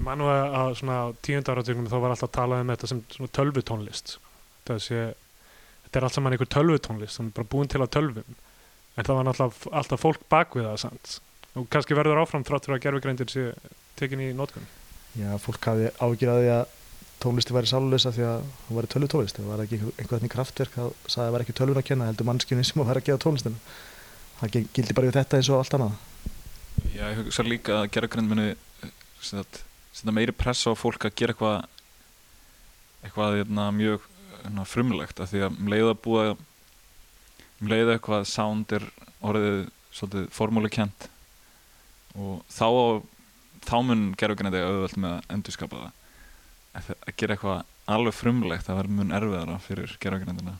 Manu að, að svona á tíunda áratögnum þá var alltaf að tala um þetta sem svona tölvutónlist það sé, þetta er allt saman einhver tölvutónlist sem er bara búin til á tölvum. En það var alltaf, alltaf fólk bak við það sant? og kannski verður áfram þráttur að gerfugreindir sé tekin í nótkun Já, fólk hafi ágjur að því að tónlisti væri sálulösa því að hún væri tölvu tónlist það var ekki einhvern kraftverk það sagði að það var ekki tölvun að kenna heldur mannskjunni sem að vera að gefa tónlistina. Það gil- gildi bara við þetta eins og allt annað. Já, ég hugsa líka að gerðugreind muni setja meiri pressa á fólk að gera eitthvað eitthvað hérna, mjög hérna, frumlegt af því að um leiða búa um leiða eitthvað sound er orðið svolítið formúlukent og þá, þá mun gerðugreind auðvöld með að endurskapa það að gera eitthvað alveg frumlegt það verður mun erfiðara fyrir gerðugreindina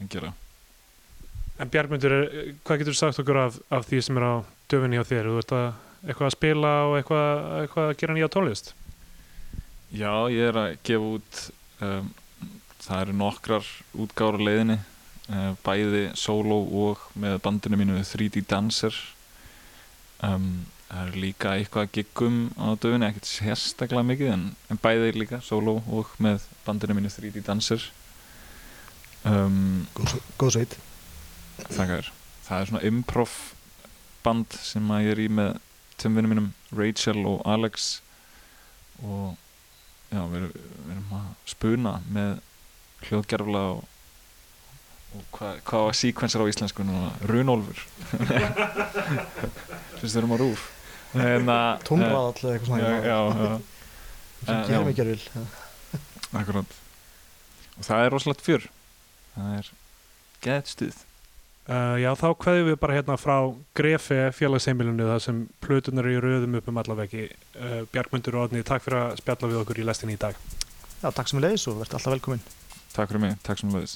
að gera En Bjargmundur, er- hvað getur þú sagt okkur af, af því sem er á döfinni á þér? Þú ert að eitthvað að spila og eitthvað, eitthvað að gera nýja tónlist? Já, ég er að gefa út um, það eru nokkrar útgára leiðinni uh, bæði solo og með bandinu mínu 3D Dancer um, það er líka eitthvað að giggum á döfinni, ekkert sérstaklega mikið en, en bæði líka solo og með bandinu mínu 3D Dancer um, Góð sveit. Þakkar. Það er svona improv band sem að ég er í með tveim vinnum mínum Rachel og Alex. Og já, við erum, að spuna með hljóðgerfla og, og hvað hva var síkvensar á íslensku núna? Runólfur. Fyrst við erum á rúf en að Tónraðall eða eitthvað svona. Já, já, já. [LAUGHS] Sem Eh, gerum ekki að vil [LAUGHS] Akkurát og það er rosalegt fjör það er geðt stuð Uh, já, þá kveðum við bara hérna frá Grefi félagsheimilinu það sem plötunar eru í röðum upp um allaveggi. Uh, Bjargmundur og Odni, takk fyrir að spjalla við okkur í lestinni í dag. Já, takk sem við leiðis og verðt alltaf velkomin Takk fyrir mig, takk sem leiðis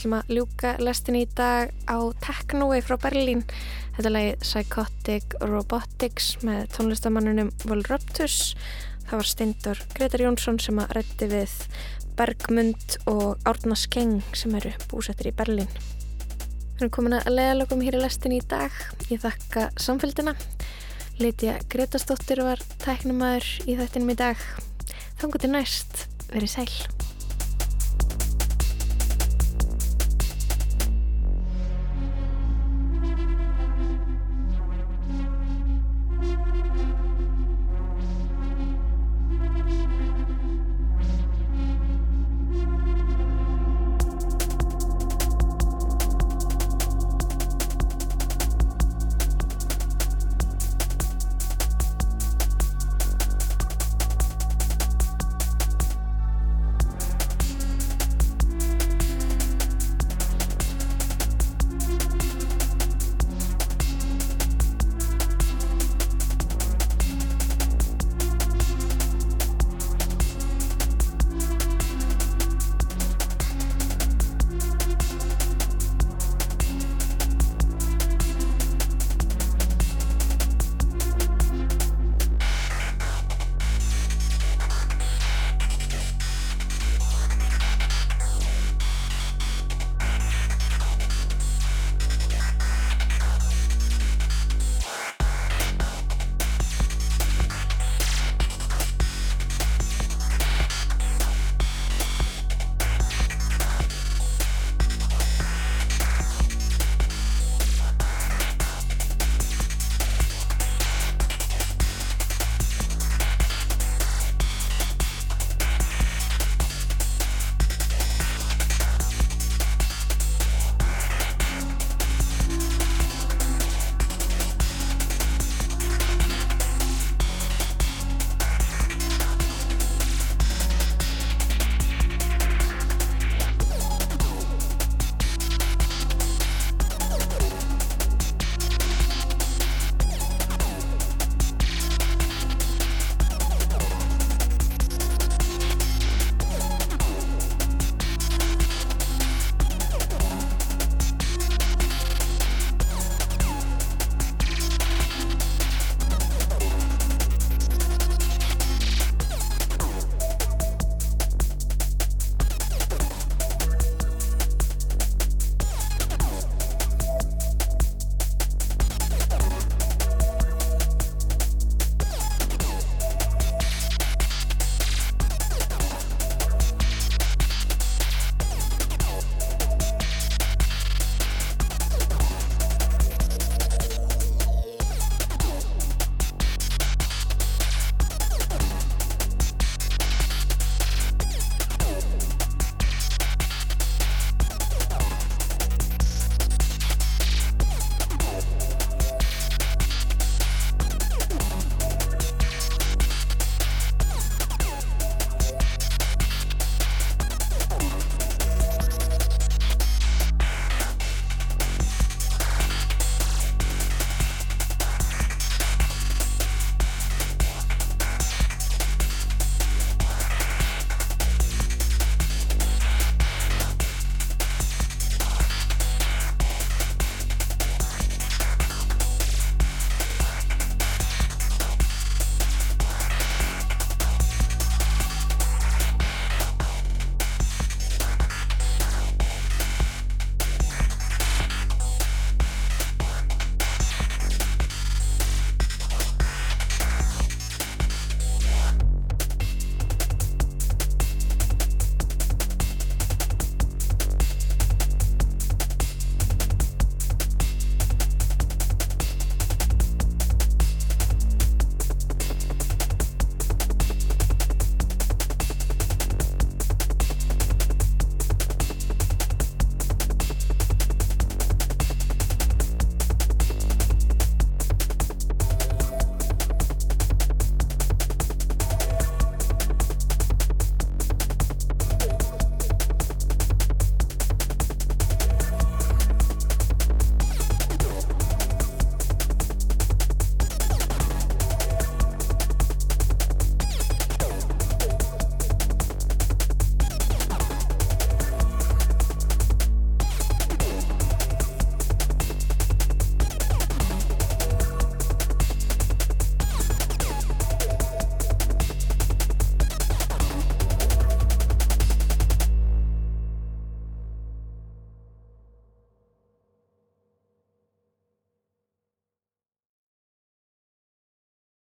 Við ætlum að ljúka lestinni í dag á Technoi frá Berlín. Þetta er lagið Psychotic Robotics með tónlistamannunum Volruptus. Það var Steindor Gretar Jónsson sem að rætti við Bergmund og Árna Skeng sem eru búsettir í Berlín. Við erum komin að leiðalögum hér í lestinni í dag. Ég þakka samfélgina. Lítja Gretastóttir var tæknumæður í þættinum í dag. Þannig til næst, verið sæl.